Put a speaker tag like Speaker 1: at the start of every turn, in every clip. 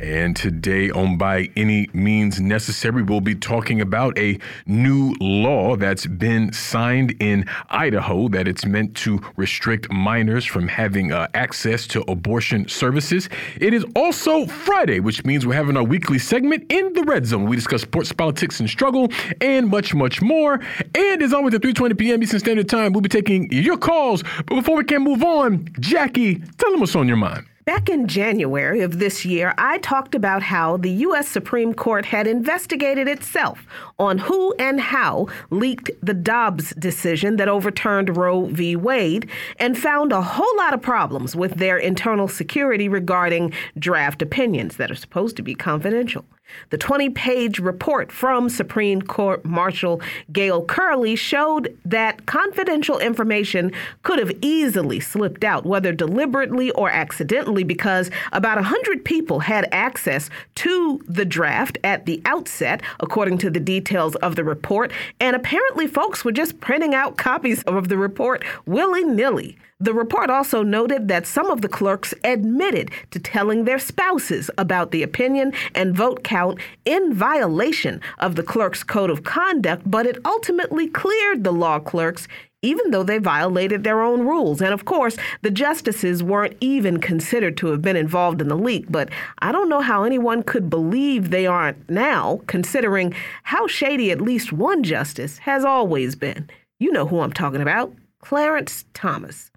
Speaker 1: And today, on By Any Means Necessary, we'll be talking about a new law that's been signed in Idaho that it's meant to restrict minors from having uh, access to abortion services. It is also Friday, which means we're having our weekly segment in the Red Zone. We discuss sports, politics, and struggle, and much, much more. And as always, at 3:20 p.m. Eastern Standard Time, we'll be taking your calls. But before we can move on, Jacquie, tell them what's on your mind.
Speaker 2: Back in January of this year, I talked about how the U.S. Supreme Court had investigated itself on who and how leaked the Dobbs decision that overturned Roe v. Wade and found a whole lot of problems with their internal security regarding draft opinions that are supposed to be confidential. The 20 page report from Supreme Court Marshal Gail Curley showed that confidential information could have easily slipped out, whether deliberately or accidentally, because about 100 people had access to the draft at the outset, according to the details of the report. And apparently, folks were just printing out copies of the report willy nilly. The report also noted that some of the clerks admitted to telling their spouses about the opinion and vote count in violation of the clerk's code of conduct, but it ultimately cleared the law clerks even though they violated their own rules. And of course, the justices weren't even considered to have been involved in the leak, but I don't know how anyone could believe they aren't now, considering how shady at least one justice has always been. You know who I'm talking about Clarence Thomas.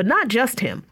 Speaker 2: But not just him.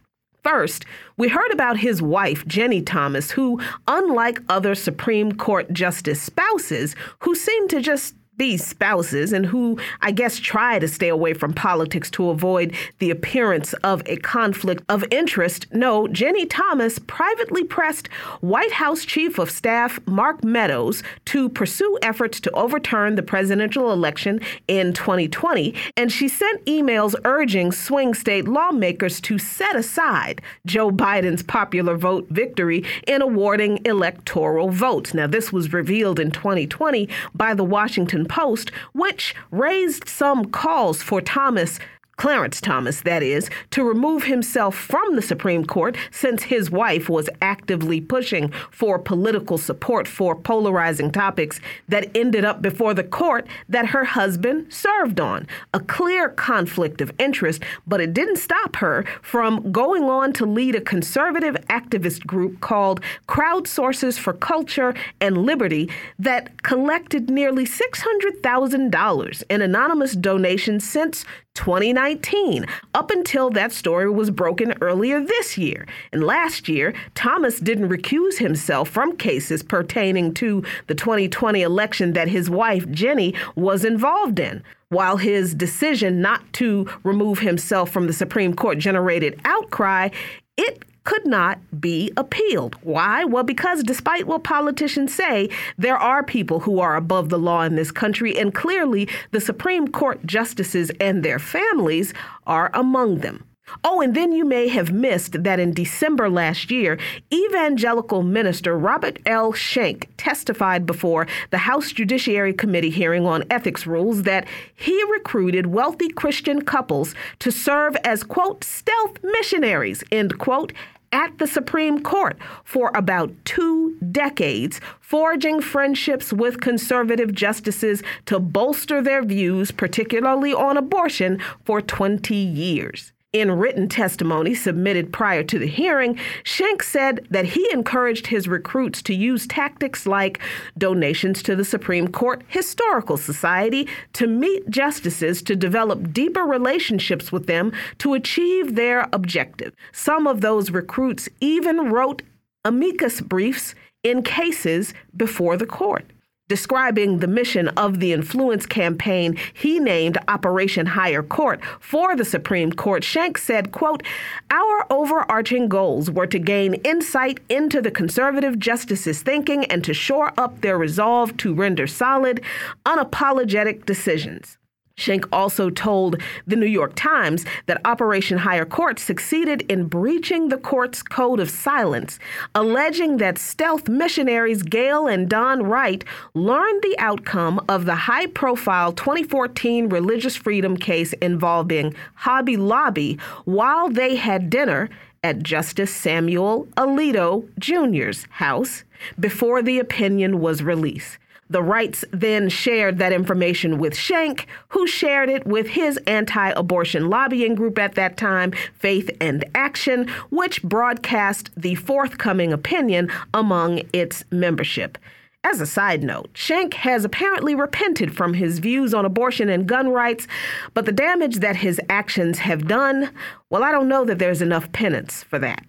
Speaker 2: First, we heard about his wife, Ginni Thomas, who, unlike other Supreme Court justice spouses who seem to just these spouses and who I guess try to stay away from politics to avoid the appearance of a conflict of interest. No, Ginni Thomas privately pressed White House Chief of Staff Mark Meadows to pursue efforts to overturn the presidential election in 2020, and she sent emails urging swing state lawmakers to set aside Joe Biden's popular vote victory in awarding electoral votes. Now, this was revealed in 2020 by the Washington Post, which raised some calls for Thomas Clarence Thomas, that is, to remove himself from the Supreme Court since his wife was actively pushing for political support for polarizing topics that ended up before the court that her husband served on. A clear conflict of interest, but it didn't stop her from going on to lead a conservative activist group called Crowdsourcers for Culture and Liberty that collected nearly $600,000 in anonymous donations since 2019, up until that story was broken earlier this year. And last year, Thomas didn't recuse himself from cases pertaining to the 2020 election that his wife, Ginni, was involved in. While his decision not to remove himself from the Supreme Court generated outcry, it could not be appealed. Why? Well, because despite what politicians say, there are people who are above the law in this country, and clearly the Supreme Court justices and their families are among them. Oh, and then you may have missed that in December last year, evangelical minister Robert L. Schenck testified before the House Judiciary Committee hearing on ethics rules that he recruited wealthy Christian couples to serve as, quote, stealth missionaries, end quote, at the Supreme Court for about two decades, forging friendships with conservative justices to bolster their views, particularly on abortion, for 20 years. In written testimony submitted prior to the hearing, Schenck said that he encouraged his recruits to use tactics like donations to the Supreme Court Historical Society to meet justices to develop deeper relationships with them to achieve their objective. Some of those recruits even wrote amicus briefs in cases before the court describing the mission of the influence campaign he named Operation Higher Court for the Supreme Court, Schenck said, quote, Our overarching goals were to gain insight into the conservative justices' thinking and to shore up their resolve to render solid, unapologetic decisions. Schenck also told the New York Times that Operation Higher Court succeeded in breaching the court's code of silence, alleging that stealth missionaries Gail and Don Wright learned the outcome of the high profile 2014 religious freedom case involving Hobby Lobby while they had dinner at Justice Samuel Alito Jr.'s house before the opinion was released. The Wrights then shared that information with Schenck, who shared it with his anti abortion lobbying group at that time, Faith and Action, which broadcast the forthcoming opinion among its membership. As a side note, Schenck has apparently repented from his views on abortion and gun rights, but the damage that his actions have done, well, I don't know that there's enough penance for that.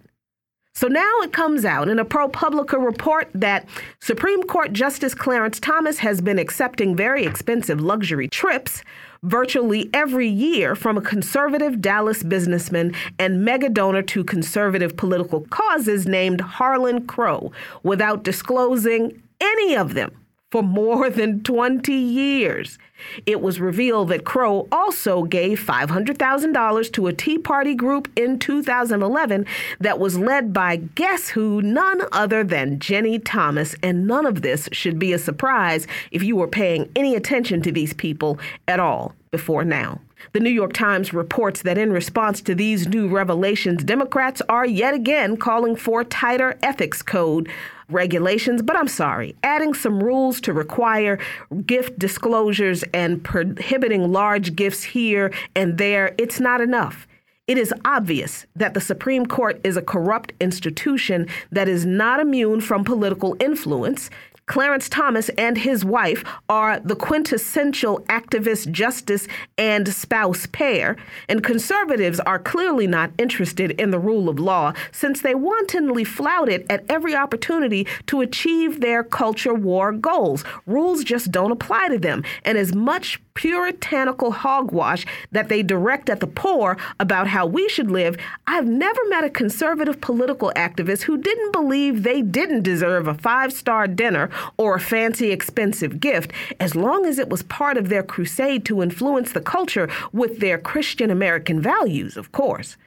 Speaker 2: So now it comes out in a ProPublica report that Supreme Court Justice Clarence Thomas has been accepting very expensive luxury trips virtually every year from a conservative Dallas businessman and mega donor to conservative political causes named Harlan Crow without disclosing any of them for more than 20 years. It was revealed that Crow also gave $500,000 to a Tea Party group in 2011 that was led by guess who, none other than Ginni Thomas. And none of this should be a surprise if you were paying any attention to these people at all before now. The New York Times reports that in response to these new revelations, Democrats are yet again calling for tighter ethics code regulations, but I'm sorry, adding some rules to require gift disclosures and prohibiting large gifts here and there, it's not enough. It is obvious that the Supreme Court is a corrupt institution that is not immune from political influence. Clarence Thomas and his wife are the quintessential activist justice and spouse pair, and conservatives are clearly not interested in the rule of law since they wantonly flout it at every opportunity to achieve their culture war goals. Rules just don't apply to them, and as much puritanical hogwash that they direct at the poor about how we should live, I've never met a conservative political activist who didn't believe they didn't deserve a five star dinner or a fancy, expensive gift, as long as it was part of their crusade to influence the culture with their Christian American values, of course.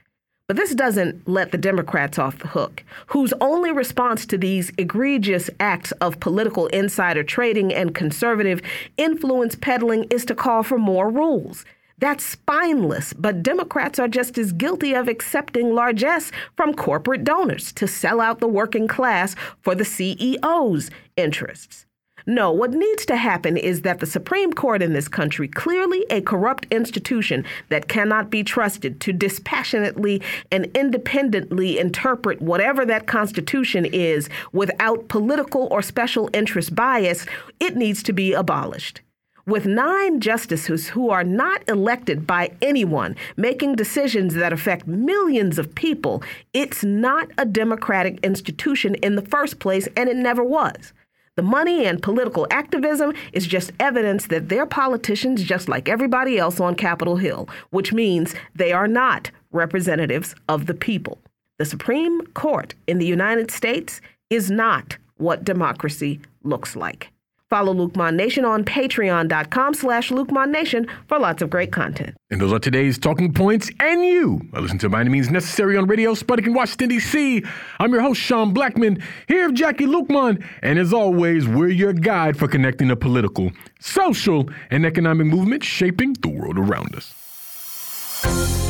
Speaker 2: But this doesn't let the Democrats off the hook, whose only response to these egregious acts of political insider trading and conservative influence peddling is to call for more rules. That's spineless, but Democrats are just as guilty of accepting largesse from corporate donors to sell out the working class for the CEO's interests. No, what needs to happen is that the Supreme Court in this country, clearly a corrupt institution that cannot be trusted to dispassionately and independently interpret whatever that Constitution is without political or special interest bias, it needs to be abolished. With nine justices who are not elected by anyone making decisions that affect millions of people, it's not a democratic institution in the first place, and it never was. The money and political activism is just evidence that they're politicians just like everybody else on Capitol Hill, which means they are not representatives of the people. The Supreme Court in the United States is not what democracy looks like. Follow Luqman Mon Nation on patreon.com slash Luqman Mon Nation for lots of great content.
Speaker 1: And those are today's talking points. And you I listen to By Any Means Necessary on Radio Sputnik in Washington, D.C. I'm your host, Sean Blackmon, here with Jacquie Luqman. And as always, we're your guide for connecting the political, social, and economic movements shaping the world around us.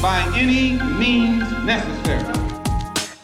Speaker 3: By any means necessary.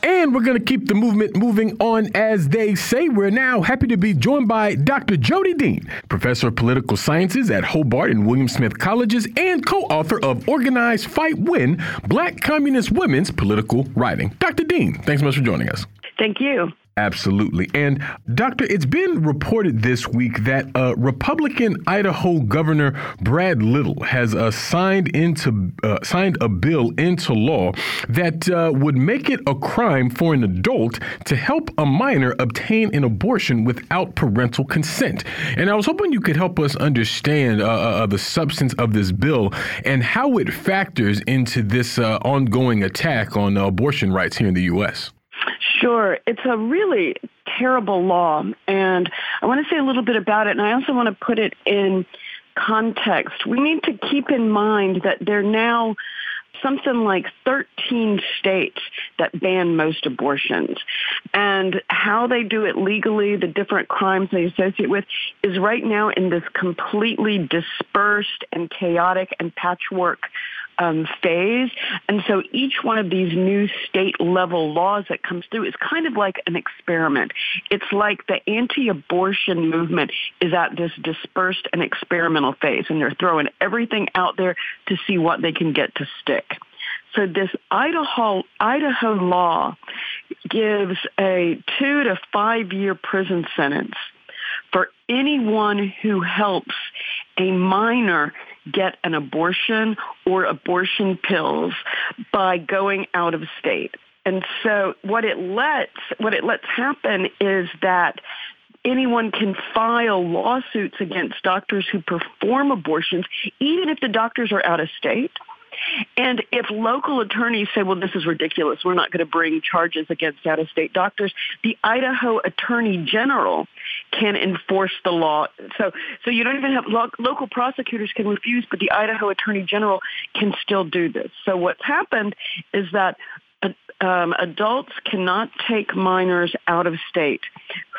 Speaker 1: And we're going to keep the movement moving on, as they say. We're now happy to be joined by Dr. Jodi Dean, professor of political sciences at Hobart and William Smith Colleges, and co author of Organize, Fight, Win Black Communist Women's Political Writing. Dr. Dean, thanks so much for joining us.
Speaker 4: Thank you.
Speaker 1: Absolutely. And, Doctor, it's been reported this week that uh, Republican Idaho Governor Brad Little has uh, signed, into, uh, signed a bill into law that uh, would make it a crime for an adult to help a minor obtain an abortion without parental consent. And I was hoping you could help us understand uh, uh, the substance of this bill and how it factors into this ongoing attack on abortion rights here in the U.S.
Speaker 4: Sure. It's a really terrible law. And I want to say a little bit about it. And I also want to put it in context, we need to keep in mind that there are now something like 13 states that ban most abortions. And how they do it legally, the different crimes they associate with, is right now in this completely dispersed and chaotic and patchwork um, phase. And so each one of these new state level laws that comes through is kind of like an experiment. It's like the anti-abortion movement is at this dispersed and experimental phase and they're throwing everything out there to see what they can get to stick. So this Idaho, Idaho law gives a two to five year prison sentence for anyone who helps a minor get an abortion or abortion pills by going out of state. And so what it lets what it lets happen is that anyone can file lawsuits against doctors who perform abortions even if the doctors are out of state and if local attorneys say, well, this is ridiculous, we're not going to bring charges against out of state doctors, the Idaho Attorney General can enforce the law. So, so you don't even have lo- local prosecutors can refuse, but the Idaho Attorney General can still do this. So what's happened is that um, adults cannot take minors out of state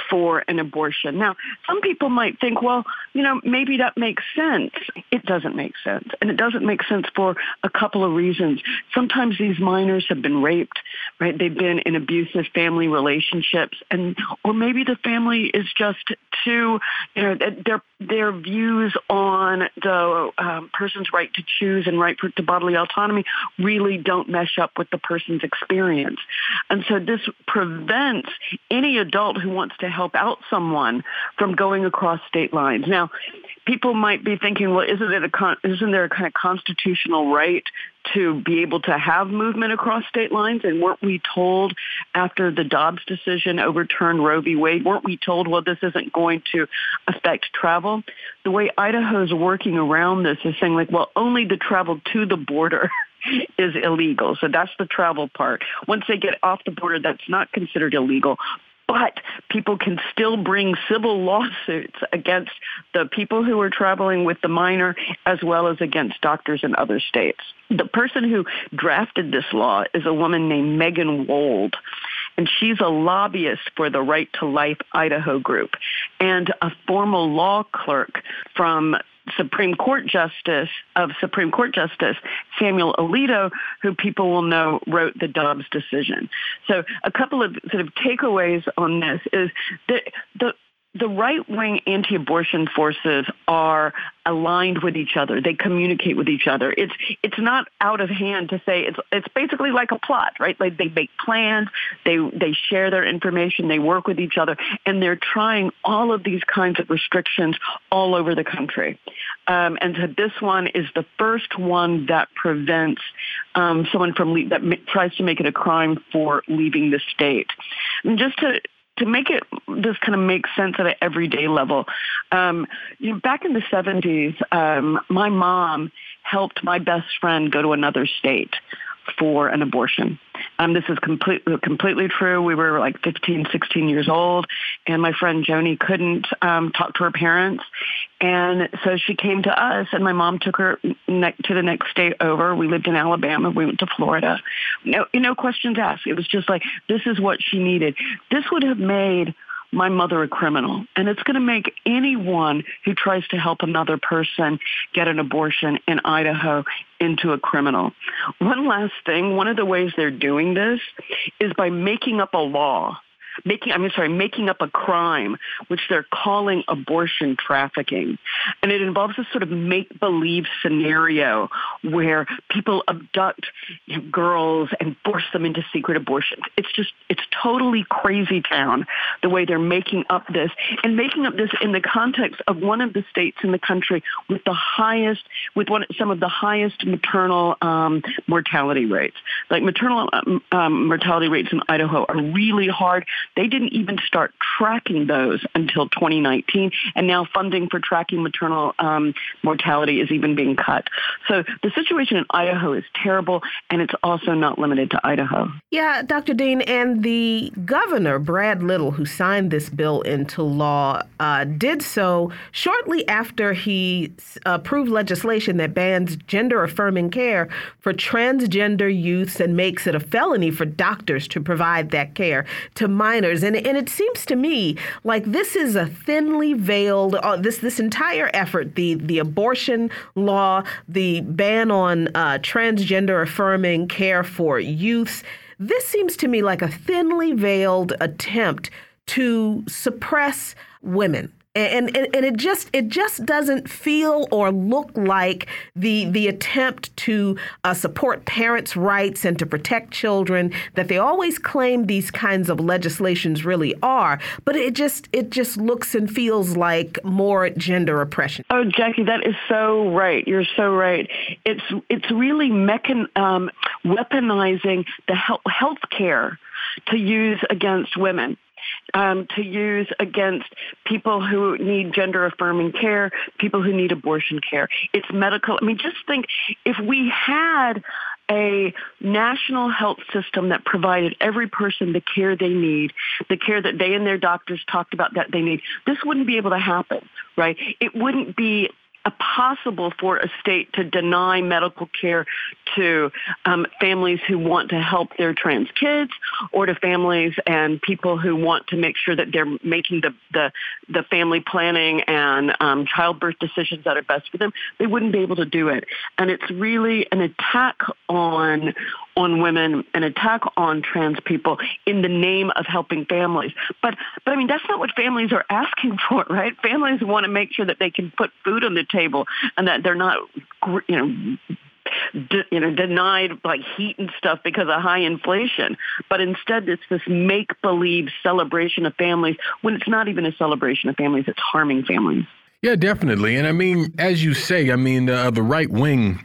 Speaker 4: for an abortion. Now, some people might think, well, you know, maybe that makes sense. It doesn't make sense. And it doesn't make sense for a couple of reasons. Sometimes these minors have been raped, right? They've been in abusive family relationships and, or maybe the family is just too, you know, their, their views on the um, person's right to choose and right for, to bodily autonomy really don't mesh up with the person's experience. And so this prevents any adult who wants to help out someone from going across state lines. Now, people might be thinking, well, isn't it a con- isn't there a kind of constitutional right to be able to have movement across state lines? And weren't we told after the Dobbs decision overturned Roe v. Wade, weren't we told, well, this isn't going to affect travel? The way Idaho's working around this is saying like, well, only the travel to the border is illegal. So that's the travel part. Once they get off the border, that's not considered illegal but people can still bring civil lawsuits against the people who are traveling with the minor as well as against doctors in other states. The person who drafted this law is a woman named Megan Wold and she's a lobbyist for the Right to Life Idaho group and a former law clerk from Supreme Court Justice of Supreme Court Justice Samuel Alito, who people will know wrote the Dobbs decision. So a couple of sort of takeaways on this is that the the right-wing anti-abortion forces are aligned with each other. They communicate with each other. It's it's not out of hand to say it's it's basically like a plot, right? Like they make plans, they they share their information, they work with each other, and they're trying all of these kinds of restrictions all over the country. Um, and so this one is the first one that prevents um, someone from le- that tries to make it a crime for leaving the state. And just to to make it this kind of make sense at an everyday level, um, you know, back in the 70s, um, my mom helped my best friend go to another state for an abortion. Um, this is completely completely true. We were like 15, 16 years old, and my friend Joni couldn't um, talk to her parents, and so she came to us. And my mom took her ne- to the next state over. We lived in Alabama. We went to Florida. No, no questions asked. It was just like this is what she needed. This would have made my mother a criminal. And it's going to make anyone who tries to help another person get an abortion in Idaho into a criminal. One last thing, one of the ways they're doing this is by making up a law making, I'm sorry, making up a crime, which they're calling abortion trafficking. And it involves a sort of make-believe scenario where people abduct you know, girls and force them into secret abortions. It's just, it's totally crazy town the way they're making up this and making up this in the context of one of the states in the country with the highest, with one, some of the highest maternal um, mortality rates. Like maternal um, um mortality rates in Idaho are really hard They didn't even start tracking those until 2019, and now funding for tracking maternal um, mortality is even being cut. So the situation in Idaho is terrible, and it's also not limited to Idaho.
Speaker 2: Yeah, Dr. Dean, and the governor, Brad Little, who signed this bill into law, uh, did so shortly after he approved legislation that bans gender affirming care for transgender youths and makes it a felony for doctors to provide that care to And, and it seems to me like this is a thinly veiled, uh, this, this entire effort, the, the abortion law, the ban on uh, transgender affirming care for youths. This seems to me like a thinly veiled attempt to suppress women and, and and it just it just doesn't feel or look like the the attempt to uh, support parents' rights and to protect children that they always claim these kinds of legislations really are. But it just it just looks and feels like more gender oppression.
Speaker 4: Oh, Jacquie, that is so right. You're so right. It's it's really mechan- um, weaponizing the health care to use against women um, to use against people who need gender affirming care, people who need abortion care. It's medical. I mean, just think if we had a national health system that provided every person the care they need, the care that they and their doctors talked about that they need, this wouldn't be able to happen, right? It wouldn't be possible for a state to deny medical care to um, families who want to help their trans kids or to families and people who want to make sure that they're making the, the, the family planning and um, childbirth decisions that are best for them. They wouldn't be able to do it. And it's really an attack on on women, an attack on trans people in the name of helping families. But but I mean that's not what families are asking for, right? Families want to make sure that they can put food on the table and that they're not you know De, you know, denied like heat and stuff because of high inflation. But instead, it's this make-believe celebration of families when it's not even a celebration of families; it's harming families.
Speaker 1: Yeah, definitely. And I mean, as you say, I mean, uh, the right wing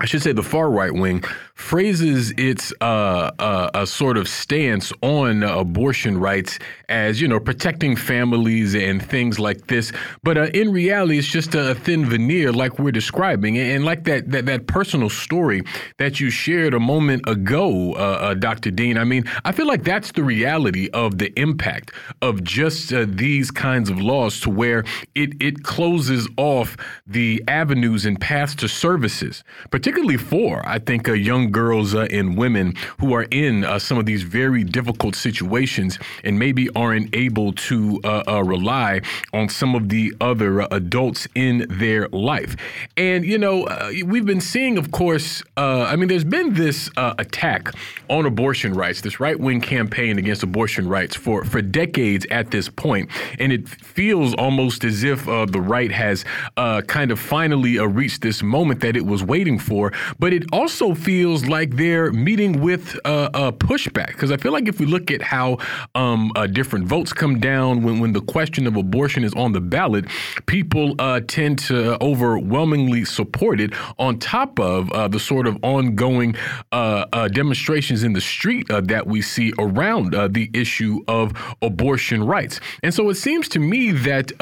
Speaker 1: I should say the far right wing phrases its uh, uh, a sort of stance on uh, abortion rights as you know protecting families and things like this, but uh, in reality, it's just a thin veneer, like we're describing, and like that that, that personal story that you shared a moment ago, uh, uh, Dr. Dean. I mean, I feel like that's the reality of the impact of just these kinds of laws, to where it it closes off the avenues and paths to services, particularly for I think young girls uh, and women who are in uh, some of these very difficult situations and maybe aren't able to uh, uh rely on some of the other uh, adults in their life. And, you know, uh, we've been seeing, of course, I mean, there's been this attack on abortion rights, this right wing campaign against abortion rights for, for decades at this point. And it feels almost as if the right has kind of finally reached this moment that it was waiting for. But it also feels like they're meeting with uh, a pushback because I feel like if we look at how um, uh, different votes come down when, when the question of abortion is on the ballot, people uh, tend to overwhelmingly support it on top of uh, the sort of ongoing uh, uh, demonstrations in the street that we see around the issue of abortion rights. And so it seems to me that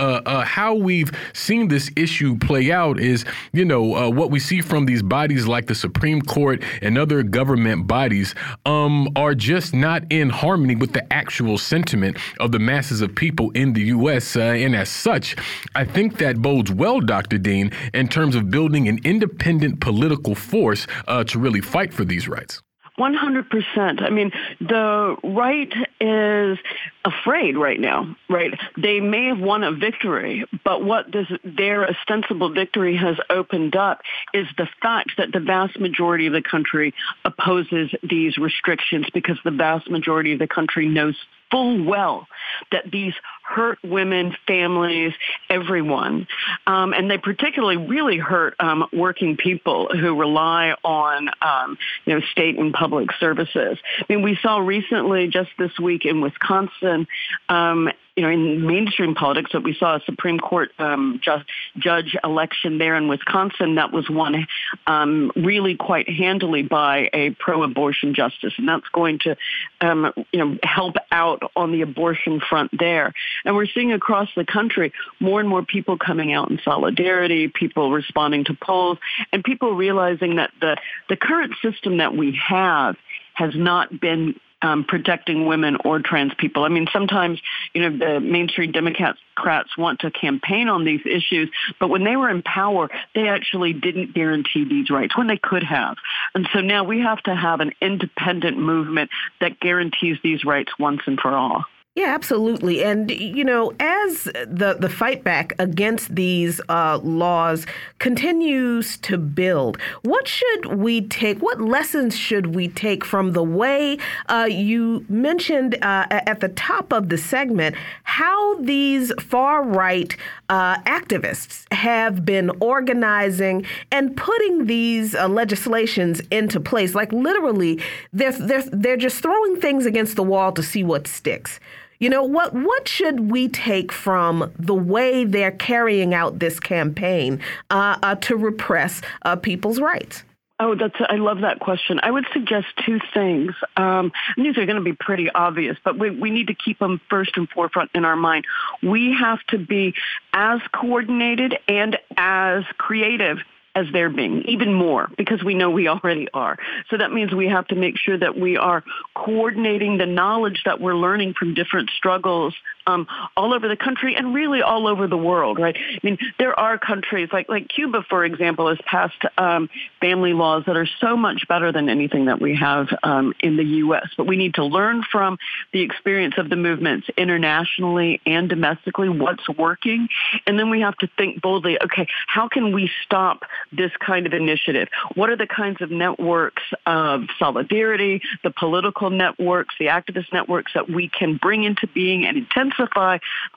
Speaker 1: how we've seen this issue play out is, you know, what we see from these bodies like the Supreme Court and other government bodies um, are just not in harmony with the actual sentiment of the masses of people in the U.S. Uh, and as such, I think that bodes well, Dr. Dean, in terms of building an independent political force uh, to really fight for these rights.
Speaker 4: 100%. I mean, the right is afraid right now, right? They may have won a victory, but what this, their ostensible victory has opened up is the fact that the vast majority of the country opposes these restrictions because the vast majority of the country knows full well that these hurt women, families, everyone. Um, and they particularly really hurt um, working people who rely on, um, you know, state and public services. I mean, we saw recently, just this week in Wisconsin, um, you know, in mainstream politics, that we saw a Supreme Court um, ju- judge election there in Wisconsin that was won um, really quite handily by a pro-abortion justice, and that's going to, um, you know, help out on the abortion front there. And we're seeing across the country more and more people coming out in solidarity, people responding to polls, and people realizing that the the current system that we have has not been um, protecting women or trans people. I mean, sometimes, you know, the mainstream Democrats want to campaign on these issues, but when they were in power, they actually didn't guarantee these rights when they could have. And so now we have to have an independent movement that guarantees these rights once and for all.
Speaker 2: Yeah, absolutely. And, you know, as the, the fight back against these uh, laws continues to build, what should we take? What lessons should we take from the way uh, you mentioned uh, at the top of the segment how these far right uh, activists have been organizing and putting these uh, legislations into place? Like, literally, they're, they're, they're just throwing things against the wall to see what sticks. You know what? What should we take from the way they're carrying out this campaign uh, uh, to repress uh, people's rights?
Speaker 4: Oh, that's I love that question. I would suggest two things. Um, these are going to be pretty obvious, but we, we need to keep them first and forefront in our mind. We have to be as coordinated and as creative as they're being, even more, because we know we already are. So that means we have to make sure that we are coordinating the knowledge that we're learning from different struggles um, all over the country and really all over the world, right? I mean, there are countries like like Cuba, for example, has passed um, family laws that are so much better than anything that we have um, in the U.S. But we need to learn from the experience of the movements internationally and domestically what's working, and then we have to think boldly. Okay, how can we stop this kind of initiative? What are the kinds of networks of solidarity, the political networks, the activist networks that we can bring into being and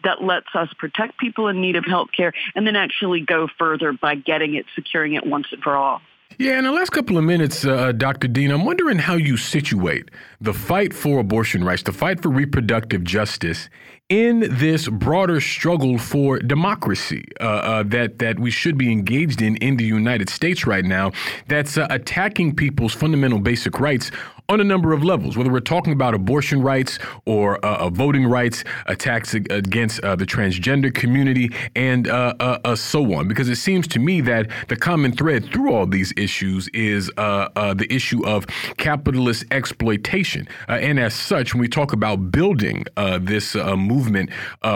Speaker 4: that lets us protect people in need of health care and then actually go further by getting it, securing it once and for all.
Speaker 1: Yeah, in the last couple of minutes, uh, Dr. Dean, I'm wondering how you situate the fight for abortion rights, the fight for reproductive justice, in this broader struggle for democracy uh, uh, that that we should be engaged in in the United States right now. That's uh, attacking people's fundamental basic rights on a number of levels, whether we're talking about abortion rights or uh, uh voting rights, attacks against uh, the transgender community, and uh, uh, uh, so on. Because it seems to me that the common thread through all these issues is the issue of capitalist exploitation. and as such, when we talk about building this movement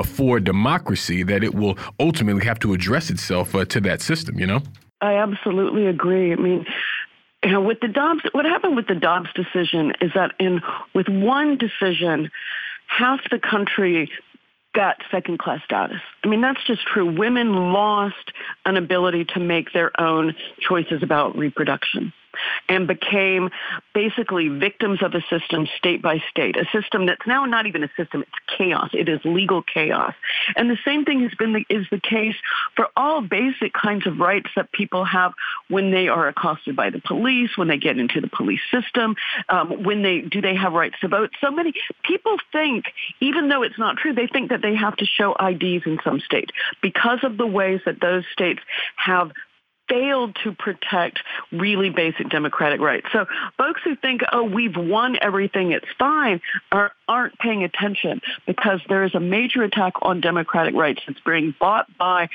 Speaker 1: for democracy, that it will ultimately have to address itself to that system, you know?
Speaker 4: I absolutely agree. I mean, you know, with the Dobbs, what happened with the Dobbs decision is that in with one decision, half the country got second class status. I mean, that's just true. Women lost an ability to make their own choices about reproduction and became basically victims of a system state by state, a system that's now not even a system, it's chaos. It is legal chaos. And the same thing has been the, is the case for all basic kinds of rights that people have when they are accosted by the police, when they get into the police system, um, when they do they have rights to vote. So many people think, even though it's not true, they think that they have to show IDs in some states because of the ways that those states have failed to protect really basic democratic rights. So folks who think, oh, we've won everything, it's fine, are, aren't paying attention because there is a major attack on democratic rights that's being bought by,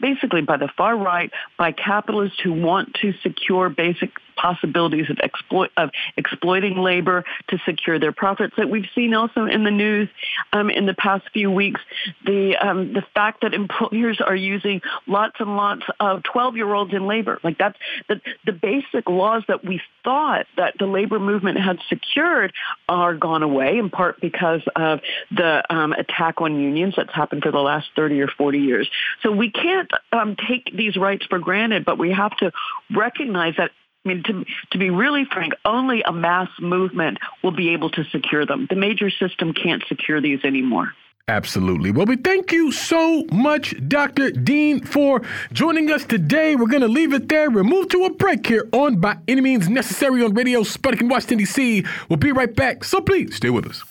Speaker 4: basically by the far right, by capitalists who want to secure basic possibilities of exploit of exploiting labor to secure their profits that we've seen also in the news um, in the past few weeks. The um, the fact that employers are using lots and lots of 12 year olds in labor, like that's the the basic laws that we thought that the labor movement had secured are gone away in part because of the um, attack on unions that's happened for the last 30 or 40 years. So we can't um, take these rights for granted, but we have to recognize that I mean, to, to be really frank, only a mass movement will be able to secure them. The major system can't secure these anymore.
Speaker 1: Absolutely. Well, we thank you so much, Dr. Dean, for joining us today. We're going to leave it there. We'll move to a break here on By Any Means Necessary on Radio Sputnik in Washington, D.C. We'll be right back, so please stay with us.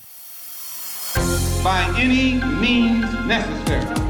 Speaker 3: By any means necessary.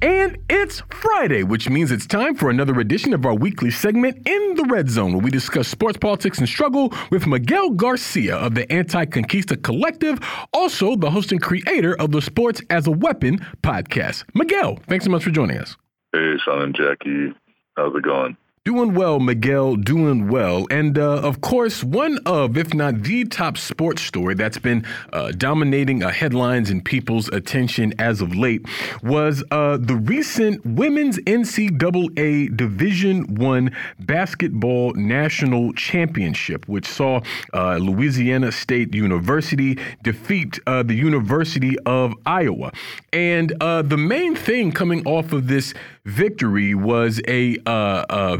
Speaker 1: And it's Friday, which means it's time for another edition of our weekly segment in the Red Zone, where we discuss sports, politics, and struggle with Miguel Garcia of the Anti Conquista Collective, also the host and creator of the Sports as a Weapon podcast. Miguel, thanks so much for joining us.
Speaker 5: Hey, Sean and Jacquie. How's it going?
Speaker 1: Doing well, Miguel, doing well. And uh, of course, one of, if not the top sports story that's been uh, dominating uh, headlines and people's attention as of late was uh, the recent Women's NCAA Division One Basketball National Championship, which saw uh, Louisiana State University defeat uh, the University of Iowa. And the main thing coming off of this victory was a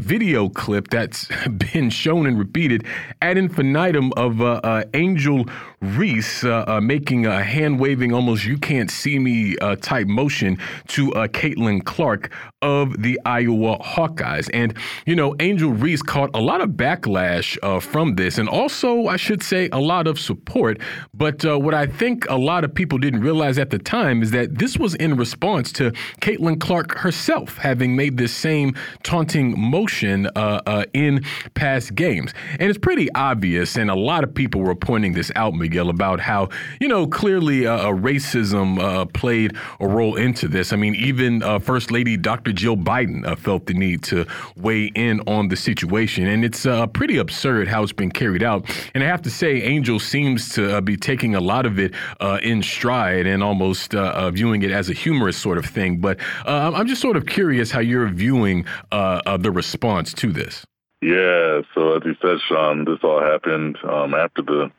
Speaker 1: video clip that's been shown and repeated ad infinitum of uh, uh, Angel Reese uh, uh making a hand waving, almost you can't see me uh, type motion to uh, Caitlin Clark of the Iowa Hawkeyes. And, you know, Angel Reese caught a lot of backlash from this, and also, I should say, a lot of support. But what I think a lot of people didn't realize at the time is that this was in response to Caitlin Clark herself having made this same taunting motion uh, uh, in past games. And it's pretty obvious, and a lot of people were pointing this out, Miguel, about how, you know, clearly uh, racism uh, played a role into this. I mean, even uh, First Lady Dr. Jill Biden uh, felt the need to weigh in on the situation. And it's pretty absurd how it's been carried out. And I have to say, Angel seems to be taking a lot of it in stride and almost viewing it as a humorous sort of thing. But I'm just sort of curious how you're viewing the response response to this?
Speaker 5: Yeah, so as you said, Sean, this all happened um, after the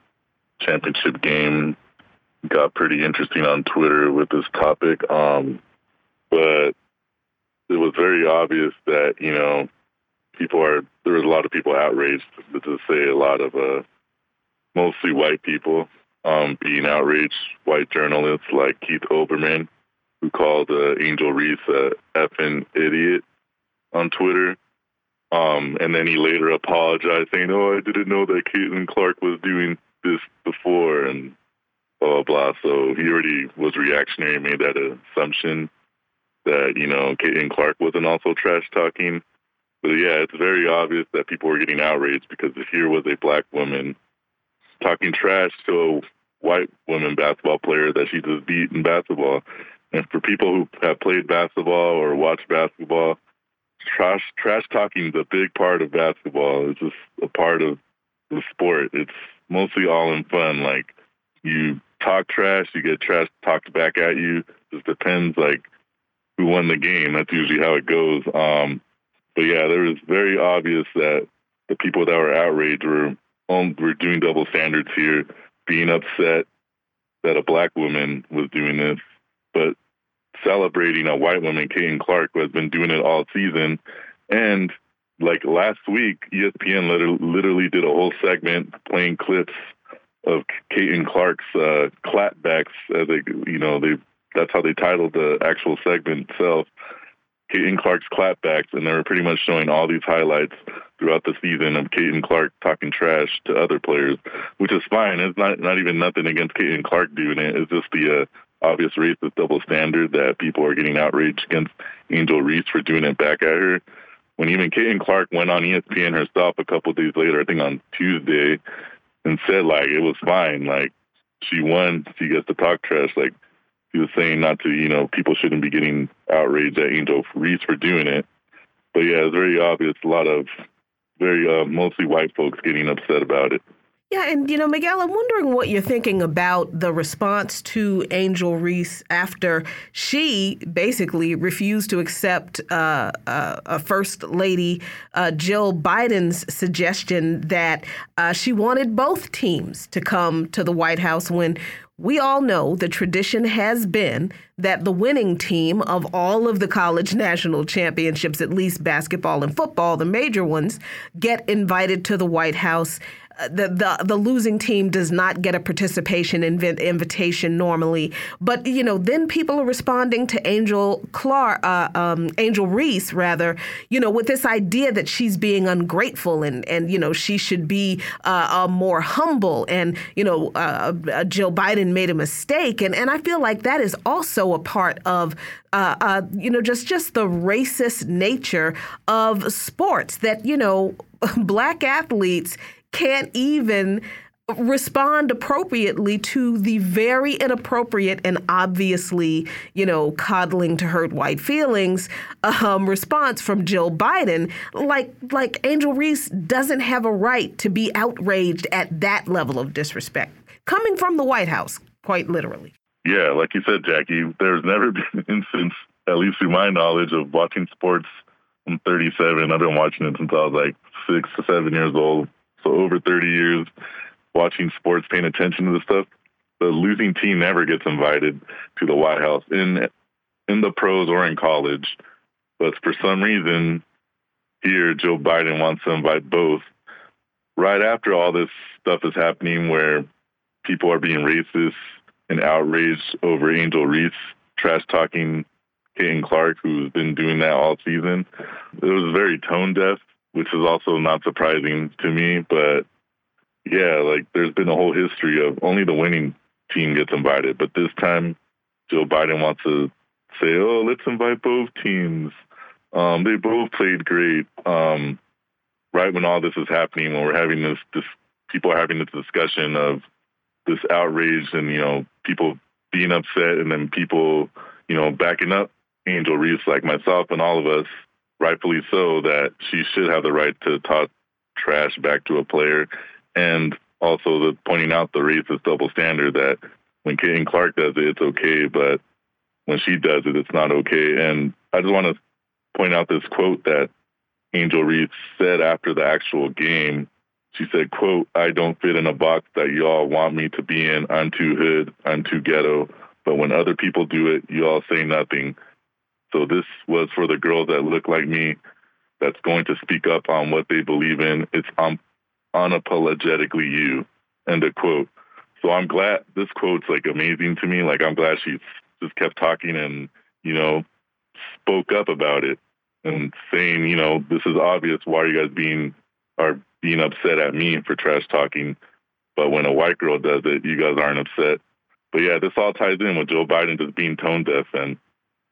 Speaker 5: championship game. Got pretty interesting on Twitter with this topic, um, but it was very obvious that you know people are there was a lot of people outraged, to say a lot of uh, mostly white people um, being outraged, white journalists like Keith Olbermann, who called uh, Angel Reese a effing idiot on Twitter. Um, and then he later apologized, saying, "Oh, I didn't know that Caitlin Clark was doing this before," and blah blah blah. So he already was reactionary, made that assumption that you know Caitlin Clark wasn't also trash talking. But yeah, it's very obvious that people were getting outraged because here was a black woman talking trash to a white woman basketball player that she just beat in basketball. And for people who have played basketball or watched basketball, trash trash talking is a big part of basketball. It's just a part of the sport. It's mostly all in fun. Like you talk trash, you get trash talked back at you. It just depends like who won the game. That's usually how it goes. Um, but yeah, there was very obvious that the people that were outraged were on, were doing double standards here, being upset that a black woman was doing this. But celebrating a white woman, Caitlin Clark, who has been doing it all season. And like last week, ESPN literally did a whole segment playing clips of Caitlin Clark's uh, clapbacks. As they, you know, they that's how they titled the actual segment itself. Caitlin Clark's clapbacks, and they were pretty much showing all these highlights throughout the season of Caitlin Clark talking trash to other players, which is fine. It's not not even nothing against Caitlin Clark doing it. It's just the uh, obvious racist double standard that people are getting outraged against Angel Reese for doing it back at her. When even Caitlin Clark went on ESPN herself a couple days later, I think on Tuesday, and said like it was fine, like she won, she gets to talk trash, like she was saying not to, you know, people shouldn't be getting outraged at Angel Reese for doing it. But yeah, it's very obvious. A lot of very uh, mostly white folks getting upset about it.
Speaker 2: Yeah, and you know, Miguel, I'm wondering what you're thinking about the response to Angel Reese after she basically refused to accept uh, uh, First Lady uh, Jill Biden's suggestion that uh, she wanted both teams to come to the White House when we all know the tradition has been that the winning team of all of the college national championships, at least basketball and football, the major ones, get invited to the White House the, the the losing team does not get a participation inv- invitation normally. But you know, then people are responding to Angel Clark, uh, um, Angel Reese, rather, you know, with this idea that she's being ungrateful and and you know she should be uh, uh, more humble, and you know, uh, uh, Jill Biden made a mistake, and and I feel like that is also a part of uh, uh, you know, just just the racist nature of sports. That you know, black athletes can't even respond appropriately to the very inappropriate and obviously, you know, coddling to hurt white feelings um, response from Jill Biden. Like, like Angel Reese doesn't have a right to be outraged at that level of disrespect coming from the White House, quite literally.
Speaker 5: Yeah, like you said, Jacquie, there's never been an instance, at least through my knowledge, of watching sports. I'm 37. I've been watching it since I was like six to seven years old over 30 years watching sports, paying attention to the stuff. The losing team never gets invited to the White House in in the pros or in college. But for some reason, here Joe Biden wants to invite both. Right after all this stuff is happening, where people are being racist and outraged over Angel Reese trash talking Caitlin Clark, who's been doing that all season, it was very tone deaf which is also not surprising to me. But yeah, like there's been a whole history of only the winning team gets invited, but this time Joe Biden wants to say, "Oh, let's invite both teams. Um, they both played great." Um, right when all this is happening, when we're having this, this people are having this discussion of this outrage and you know people being upset, and then people you know backing up Angel Reese like myself and all of us rightfully so, that she should have the right to talk trash back to a player, and also the pointing out the racist double standard that when Caitlin Clark does it, it's okay, but when she does it, it's not okay. And I just want to point out this quote that Angel Reese said after the actual game. She said, quote, I don't fit in a box that y'all want me to be in. I'm too hood. I'm too ghetto. But when other people do it, you all say nothing. So this was for the girls that look like me, that's going to speak up on what they believe in. It's unapologetically you. End of quote. So I'm glad this quote's like amazing to me. Like I'm glad she just kept talking and you know spoke up about it and saying, you know, this is obvious. Why are you guys being are being upset at me for trash talking? But when a white girl does it, you guys aren't upset. But yeah, this all ties in with Joe Biden just being tone deaf and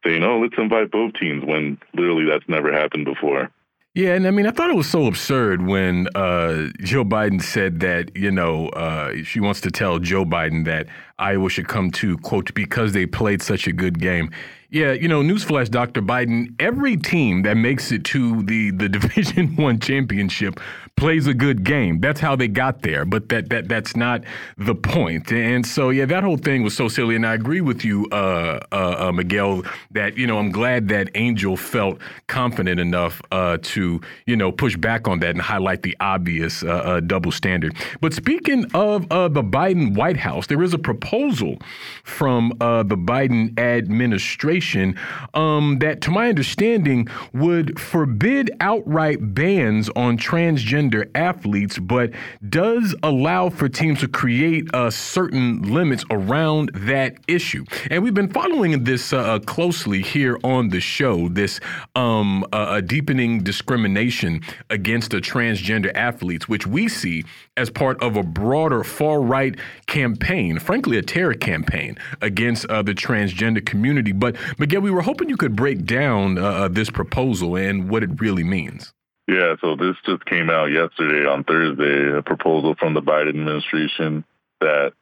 Speaker 5: saying, "Oh, let's invite both teams," when literally that's never happened before.
Speaker 1: Yeah, and I mean, I thought it was so absurd when uh, Joe Biden said that, you know, uh, she wants to tell Joe Biden that Iowa should come to, quote, because they played such a good game. Yeah, you know, newsflash, Dr. Biden, every team that makes it to the, the Division One championship plays a good game. That's how they got there, but that, that that's not the point. And so, yeah, that whole thing was so silly. And I agree with you, uh, uh, uh, Miguel, that, you know, I'm glad that Angel felt confident enough uh, to, you know, push back on that and highlight the obvious uh, uh, double standard. But speaking of the Biden White House, there is a proposal from the Biden administration legislation um, that, to my understanding, would forbid outright bans on transgender athletes, but does allow for teams to create uh, certain limits around that issue. And we've been following this uh, uh closely here on the show. This um, uh, deepening discrimination against the transgender athletes, which we see as part of a broader far right campaign, frankly, a terror campaign against uh, the transgender community. But Miguel, we were hoping you could break down uh, uh, this proposal and what it really means.
Speaker 5: Yeah, so this just came out yesterday on Thursday, a proposal from the Biden administration that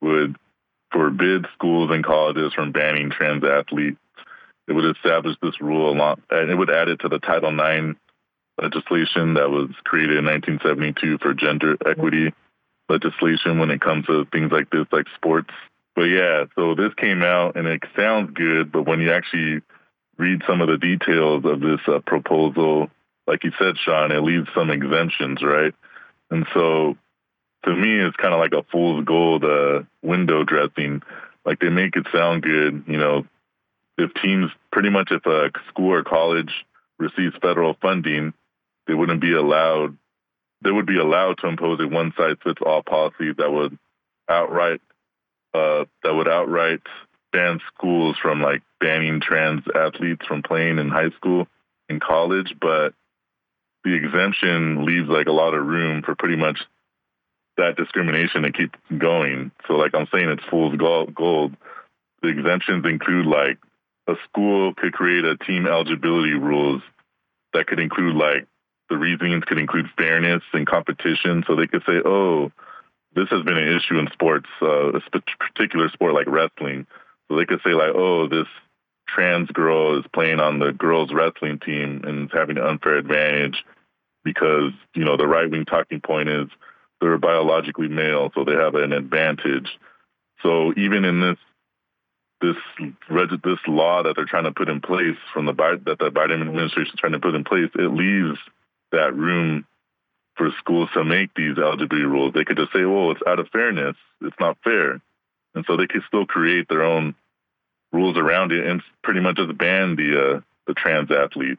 Speaker 5: would forbid schools and colleges from banning trans athletes. It would establish this rule along, and it would add it to the Title IX legislation that was created in 1972 for gender equity legislation when it comes to things like this, like sports but yeah, so this came out and it sounds good, but when you actually read some of the details of this uh, proposal, like you said, Sean, it leaves some exemptions, right? And so to me, it's kind of like a fool's gold uh, window dressing. Like they make it sound good, you know. If teams, pretty much, if a school or college receives federal funding, they wouldn't be allowed. They would be allowed to impose a one-size-fits-all policy that would outright uh, that would outright ban schools from like banning trans athletes from playing in high school and college, but the exemption leaves like a lot of room for pretty much that discrimination to keep going. So like I'm saying, it's fool's gold. The exemptions include like a school could create a team eligibility rules that could include like the reasons could include fairness and competition. So they could say, oh, this has been an issue in sports, uh, a particular sport like wrestling. So they could say like, oh, this trans girl is playing on the girls wrestling team and is having an unfair advantage because you know the right wing talking point is they're biologically male, so they have an advantage. So even in this this this law that they're trying to put in place from the that the Biden administration is trying to put in place, it leaves that room for schools to make these eligibility rules. They could just say, "Well, it's out of fairness. It's not fair," and so they could still create their own rules around it and pretty much just ban the uh, the trans athlete.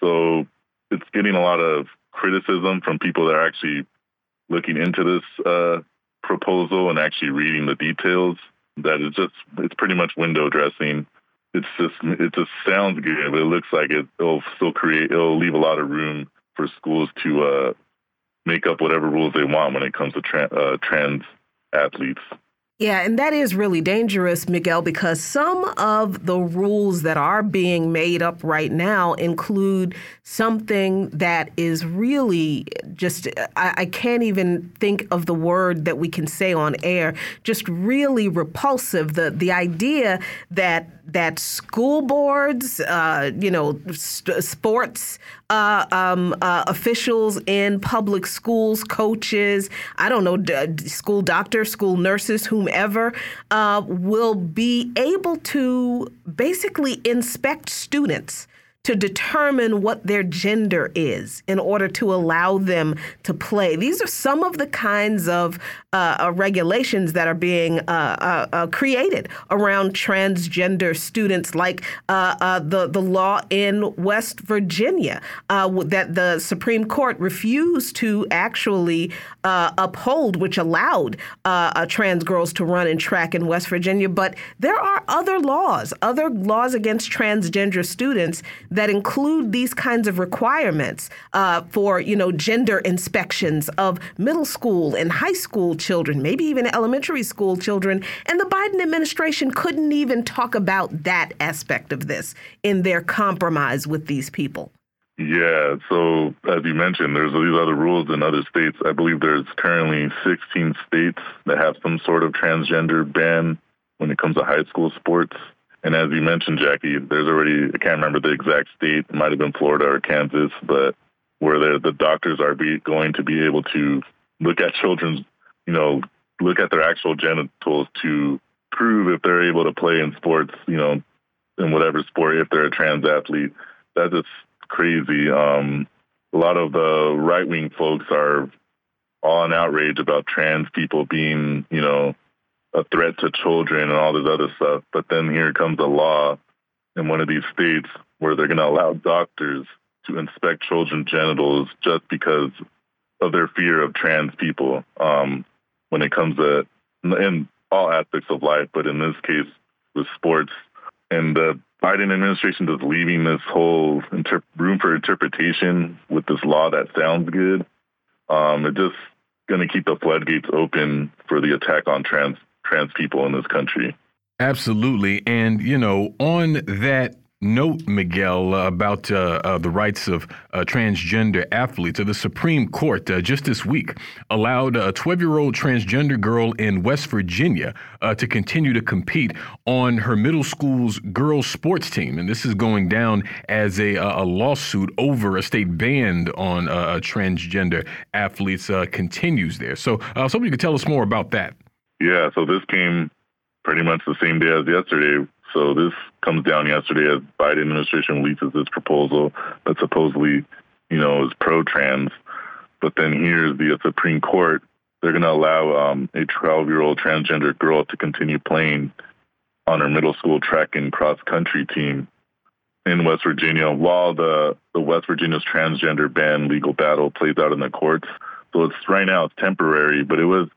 Speaker 5: So it's getting a lot of criticism from people that are actually looking into this uh, proposal and actually reading the details. That it's just it's pretty much window dressing. It's just it just sounds good, but it looks like it, will still create it'll leave a lot of room for schools to uh, make up whatever rules they want when it comes to tra- uh, trans athletes.
Speaker 2: Yeah, and that is really dangerous, Miguel, because some of the rules that are being made up right now include something that is really just, I, I, can't even think of the word that we can say on air, just really repulsive. The, the idea that that school boards, uh, you know, st- sports uh, um, uh, officials in public schools, coaches, I don't know, d- school doctors, school nurses, whomever, uh, will be able to basically inspect students to determine what their gender is in order to allow them to play. These are some of the kinds of uh, uh, regulations that are being uh, uh, uh created around transgender students, like uh, the the law in West Virginia that the Supreme Court refused to actually uphold, which allowed trans girls to run in track in West Virginia. But there are other laws, other laws against transgender students that include these kinds of requirements uh, for, you know, gender inspections of middle school and high school children, maybe even elementary school children. And the Biden administration couldn't even talk about that aspect of this in their compromise with these people.
Speaker 5: Yeah, so as you mentioned, there's these other rules in other states. I believe there's currently 16 states that have some sort of transgender ban when it comes to high school sports. And as you mentioned, Jacquie, there's already, I can't remember the exact state, it might have been Florida or Kansas, but where the, the doctors are be, going to be able to look at children's, you know, look at their actual genitals to prove if they're able to play in sports, you know, in whatever sport, if they're a trans athlete. That's just crazy. Um, a lot of the right wing folks are all in outrage about trans people being, you know, a threat to children and all this other stuff. But then here comes a law in one of these states where they're going to allow doctors to inspect children's genitals just because of their fear of trans people. Um, when it comes to in all aspects of life, but in this case with sports, and the Biden administration is leaving this whole inter- room for interpretation with this law that sounds good. Um, it just going to keep the floodgates open for the attack on trans trans people in this country.
Speaker 1: Absolutely. And, you know, on that note, Miguel, uh, about uh, uh, the rights of uh, transgender athletes. Uh, the Supreme Court uh, just this week allowed a 12 year old transgender girl in West Virginia to continue to compete on her middle school's girls' sports team. And this is going down as a, a lawsuit over a state ban on transgender athletes continues there. So, uh, so you could tell us more about that.
Speaker 5: Yeah, so this came pretty much the same day as yesterday. So this comes down yesterday as Biden administration releases this proposal that supposedly, you know, is pro-trans. But then here's the Supreme Court they're going to allow um, a 12 year old transgender girl to continue playing on her middle school track and cross country team in West Virginia while the, the West Virginia's transgender ban legal battle plays out in the courts. So it's right now it's temporary, but it was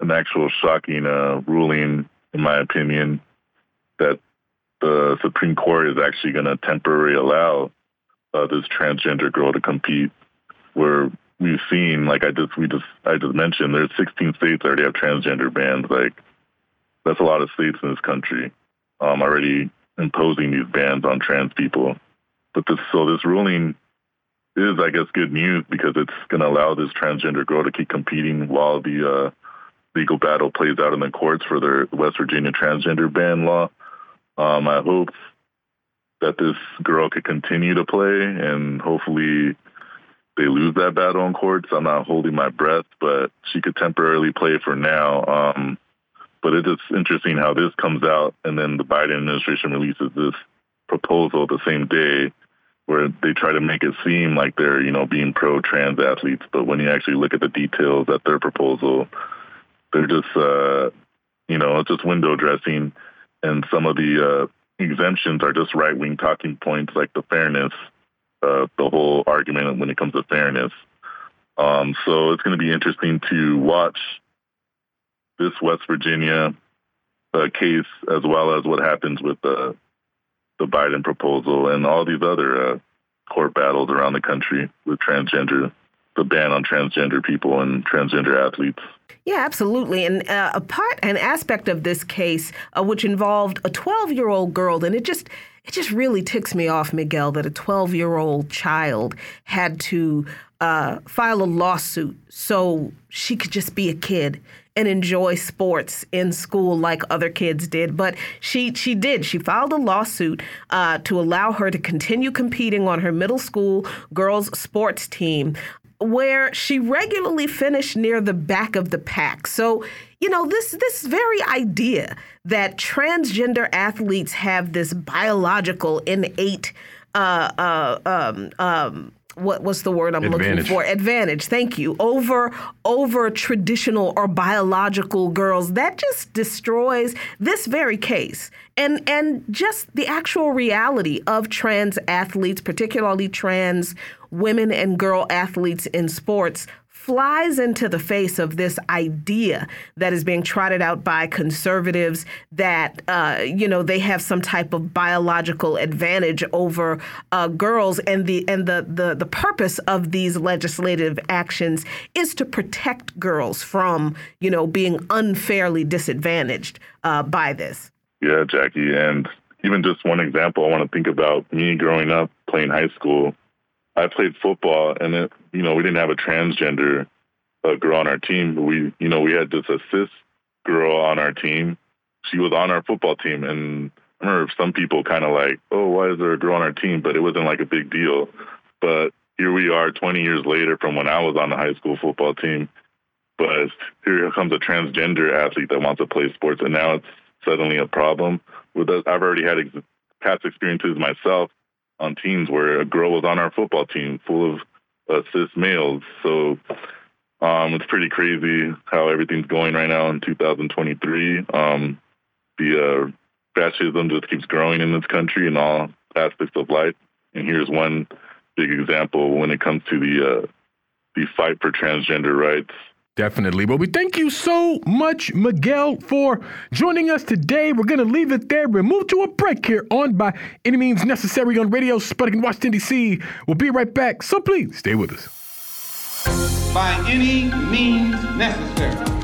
Speaker 5: an actual shocking uh, ruling, in my opinion, that the Supreme Court is actually going to temporarily allow uh, this transgender girl to compete. Where we've seen, like I just we just I just mentioned, there's 16 states that already have transgender bans. Like that's a lot of states in this country um, already imposing these bans on trans people. But this so this ruling is, I guess, good news because it's going to allow this transgender girl to keep competing while the uh, legal battle plays out in the courts for the West Virginia transgender ban law. Um, I hope that this girl could continue to play and hopefully they lose that battle in courts. I'm not holding my breath, but she could temporarily play for now. Um, but it is interesting how this comes out and then the Biden administration releases this proposal the same day where they try to make it seem like they're, you know, being pro trans athletes, but when you actually look at the details at their proposal, they're just, uh, you know, it's just window dressing, and some of the uh, exemptions are just right wing talking points like the fairness, uh, the whole argument when it comes to fairness. Um, so it's going to be interesting to watch this West Virginia uh, case as well as what happens with the the Biden proposal and all these other uh, court battles around the country with transgender, the ban on transgender people and transgender athletes.
Speaker 2: Yeah, absolutely. And uh, a part, an aspect of this case, uh, which involved a 12 year old girl, and it just, it just really ticks me off, Miguel, that a 12 year old child had to uh, file a lawsuit so she could just be a kid and enjoy sports in school like other kids did. But she she did. She filed a lawsuit uh, to allow her to continue competing on her middle school girls sports team where she regularly finished near the back of the pack. So, you know, this this very idea that transgender athletes have this biological innate uh, uh, um, um, what was the word I'm
Speaker 1: Advantage.
Speaker 2: looking for? Advantage. Thank you. Over over traditional or biological girls. That just destroys this very case. And and just the actual reality of trans athletes, particularly trans women and girl athletes in sports flies into the face of this idea that is being trotted out by conservatives that uh, you know they have some type of biological advantage over uh, girls, and the and the, the the purpose of these legislative actions is to protect girls from you know being unfairly disadvantaged uh, by this.
Speaker 5: Yeah, Jacquie, and even just one example, I want to think about. Me growing up playing high school I played football, and it, you know we didn't have a transgender uh, girl on our team. but We you know we had this assist girl on our team. She was on our football team, and I remember some people kind of like, oh, why is there a girl on our team? But it wasn't like a big deal. But here we are, 20 years later, from when I was on the high school football team. But here comes a transgender athlete that wants to play sports, and now it's suddenly a problem. With us, I've already had ex- past experiences myself on teams where a girl was on our football team full of uh, cis males. So um, it's pretty crazy how everything's going right now in 2023. Um, the uh, fascism just keeps growing in this country in all aspects of life. And here's one big example when it comes to the uh, the fight for transgender rights.
Speaker 1: Definitely. Well, we thank you so much, Miguel, for joining us today. We're going to leave it there. We'll move to a break here on By Any Means Necessary on Radio Sputnik in Washington, D.C. We'll be right back, so please stay with us.
Speaker 3: By any means necessary.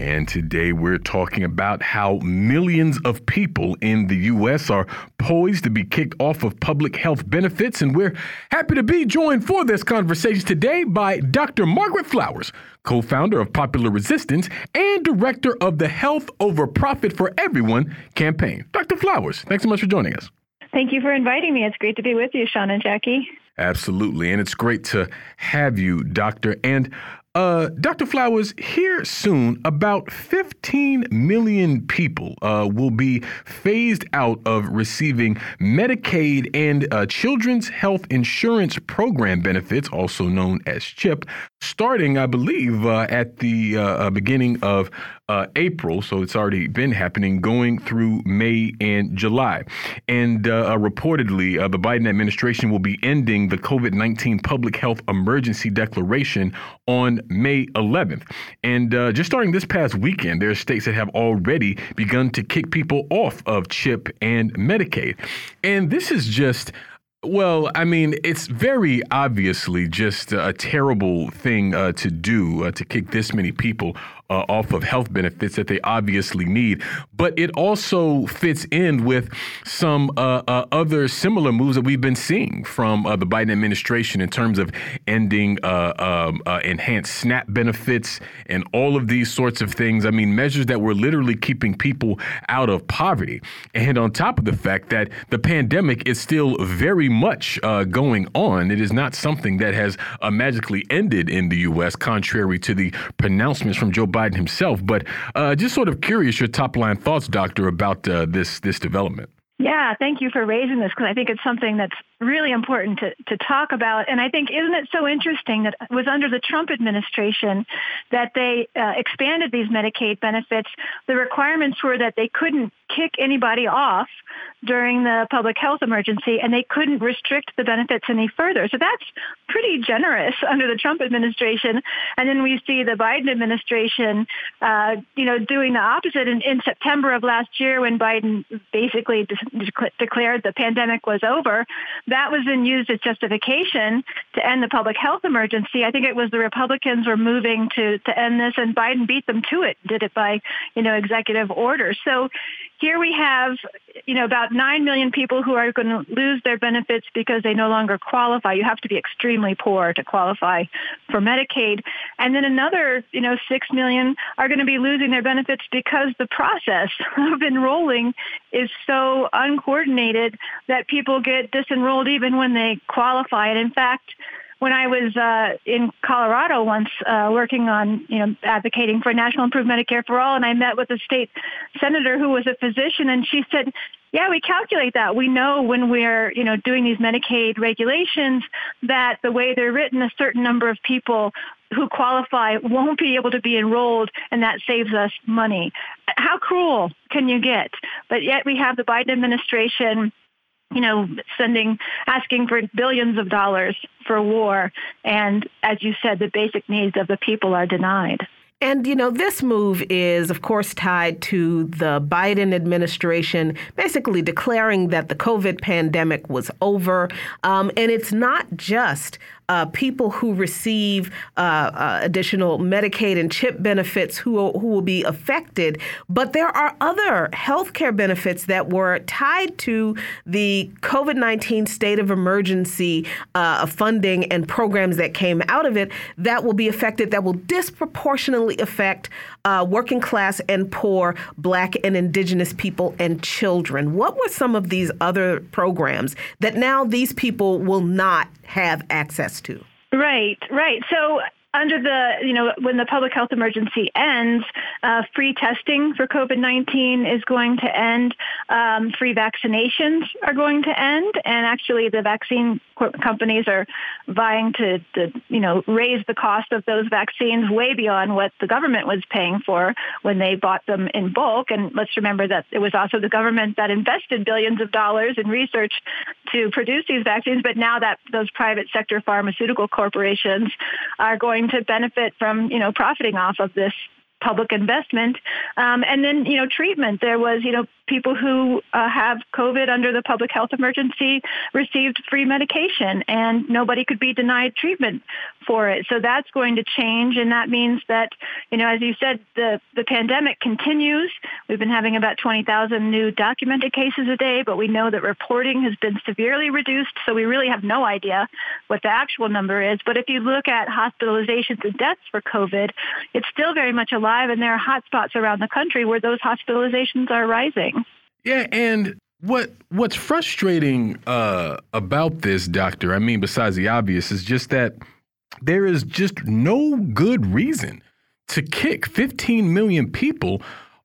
Speaker 1: And today we're talking about how millions of people in the U.S. are poised to be kicked off of public health benefits. And we're happy to be joined for this conversation today by Dr. Margaret Flowers, co founder of Popular Resistance and director of the Health Over Profit for Everyone campaign. Dr. Flowers, thanks so much for joining us.
Speaker 6: Thank you for inviting me. It's great to be with you, Sean and Jacquie.
Speaker 1: Absolutely. And it's great to have you, Doctor. And uh, Dr. Flowers, here soon, about 15 million people uh, will be phased out of receiving Medicaid and uh, Children's Health Insurance Program benefits, also known as CHIP, starting, I believe, uh, at the uh, uh, beginning of uh, April. So it's already been happening, going through May and July. And uh, uh, reportedly, the Biden administration will be ending the COVID 19 public health emergency declaration on May 11th. And just starting this past weekend, there are states that have already begun to kick people off of CHIP and Medicaid. And this is just well, I mean, it's very obviously just a terrible thing uh, to do uh, to kick this many people uh, off of health benefits that they obviously need. But it also fits in with some uh, uh, other similar moves that we've been seeing from uh, the Biden administration in terms of ending uh, um, uh, enhanced SNAP benefits and all of these sorts of things. I mean, measures that were literally keeping people out of poverty. And on top of the fact that the pandemic is still very much going on, it is not something that has magically ended in the U.S., contrary to the pronouncements from Joe Biden Biden himself. But uh, just sort of curious your top line thoughts, Doctor, about uh, this this development.
Speaker 6: Yeah, thank you for raising this because I think it's something that's really important to, to talk about. And I think, isn't it so interesting that it was under the Trump administration that they uh, expanded these Medicaid benefits? The requirements were that they couldn't kick anybody off during the public health emergency and they couldn't restrict the benefits any further. So that's pretty generous under the Trump administration. And then we see the Biden administration, uh, you know, doing the opposite in, in September of last year when Biden basically de- declared the pandemic was over. That was then used as justification to end the public health emergency. I think it was the Republicans were moving to, to end this and Biden beat them to it, did it by, you know, executive order. So here we have, you know, about 9 million people who are going to lose their benefits because they no longer qualify. You have to be extremely poor to qualify for Medicaid. And then another, you know, 6 million are going to be losing their benefits because the process of enrolling is so uncoordinated that people get disenrolled even when they qualify. And in fact, when I was uh, in Colorado once uh, working on, you know, advocating for national improved Medicare for all, and I met with a state senator who was a physician, and she said, yeah, we calculate that. We know when we're, you know, doing these Medicaid regulations that the way they're written, a certain number of people who qualify won't be able to be enrolled, and that saves us money. How cruel can you get? But yet we have the Biden administration you know, sending, asking for billions of dollars for war. And as you said, the basic needs of the people are denied.
Speaker 2: And, you know, this move is, of course, tied to the Biden administration basically declaring that the COVID pandemic was over. Um, and it's not just uh, people who receive uh, uh, additional Medicaid and CHIP benefits who will, who will be affected. But there are other health care benefits that were tied to the COVID 19 state of emergency uh, funding and programs that came out of it that will be affected, that will disproportionately affect uh, working class and poor Black and Indigenous people and children. What were some of these other programs that now these people will not have access to?
Speaker 6: Right, right. So under the, you know, when the public health emergency ends, uh, free testing for COVID 19 is going to end. Um, free vaccinations are going to end. And actually, the vaccine companies are vying to, to, you know, raise the cost of those vaccines way beyond what the government was paying for when they bought them in bulk. And let's remember that it was also the government that invested billions of dollars in research to produce these vaccines. But now that those private sector pharmaceutical corporations are going going to benefit from, you know, profiting off of this public investment. Um, and then, you know, treatment. There was, you know, people who uh, have COVID under the public health emergency received free medication and nobody could be denied treatment for it. So that's going to change, and that means that, you know, as you said, the, the pandemic continues. We've been having about 20,000 new documented cases a day, but we know that reporting has been severely reduced, so we really have no idea what the actual number is. But if you look at hospitalizations and deaths for COVID, it's still very much alive, and there are hotspots around the country where those hospitalizations are rising.
Speaker 1: Yeah, and what what's frustrating uh, about this, doctor? I mean, besides the obvious, is just that there is just no good reason to kick 15 million people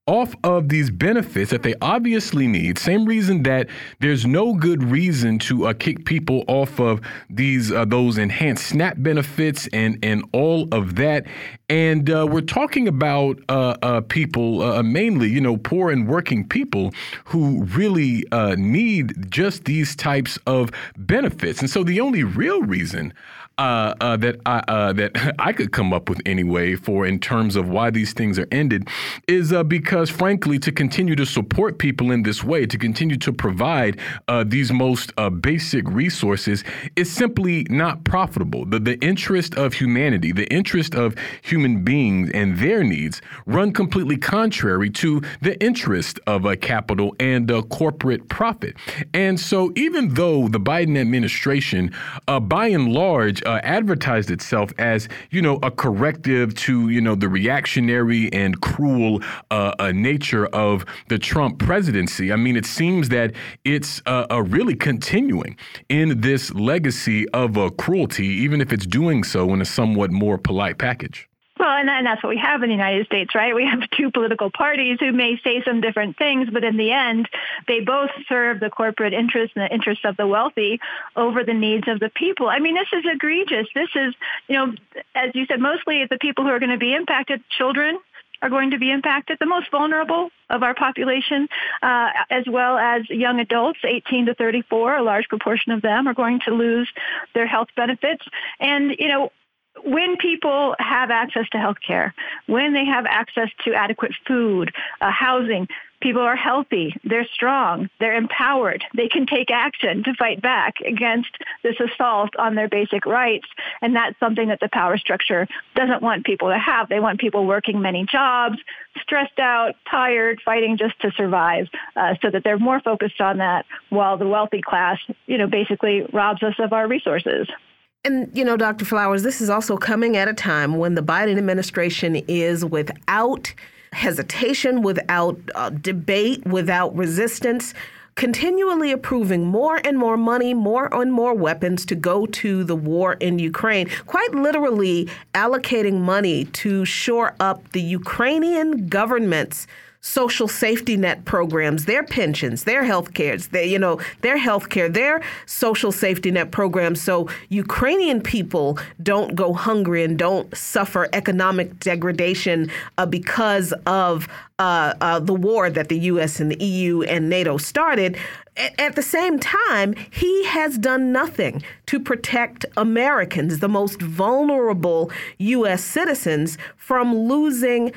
Speaker 1: off of these benefits that they obviously need. Same reason that there's no good reason to uh, kick people off of these uh, those enhanced SNAP benefits and and all of that. And uh, we're talking about uh, uh, people, uh, mainly you know poor and working people who really need just these types of benefits. And so the only real reason uh, uh, that I that I could come up with anyway for in terms of why these things are ended is uh, because frankly to continue to support people in this way to continue to provide uh, these most uh, basic resources is simply not profitable. The the interest of humanity the interest of human beings and their needs run completely contrary to the interest of a capital and a corporate profit. And so even though the Biden administration by and large uh, advertised itself as, you know, a corrective to, you know, the reactionary and cruel uh, uh, nature of the Trump presidency. I mean, it seems that it's uh, really continuing in this legacy of a cruelty, even if it's doing so in a somewhat more polite package.
Speaker 6: Well, and, and that's what we have in the United States, right? We have two political parties who may say some different things, but in the end, they both serve the corporate interests and the interests of the wealthy over the needs of the people. I mean, this is egregious. This is, you know, as you said, mostly the people who are going to be impacted, children, are going to be impacted, the most vulnerable of our population, uh, as well as young adults, 18 to 34. A large proportion of them are going to lose their health benefits. And, you know, when people have access to health care, when they have access to adequate food, uh, housing, people are healthy, they're strong, they're empowered, they can take action to fight back against this assault on their basic rights. And that's something that the power structure doesn't want people to have. They want people working many jobs, stressed out, tired, fighting just to survive, uh, so that they're more focused on that while the wealthy class, you know, basically robs us of our resources.
Speaker 2: And, you know, Dr. Flowers, this is also coming at a time when the Biden administration is without hesitation, without uh, debate, without resistance, continually approving more and more money, more and more weapons to go to the war in Ukraine, quite literally allocating money to shore up the Ukrainian government's social safety net programs, their pensions, their health care, their, you know, their health care, their social safety net programs so Ukrainian people don't go hungry and don't suffer economic degradation uh, because of uh, uh, the war that the U.S. and the EU and NATO started. At the same time, he has done nothing to protect Americans, the most vulnerable U.S. citizens, from losing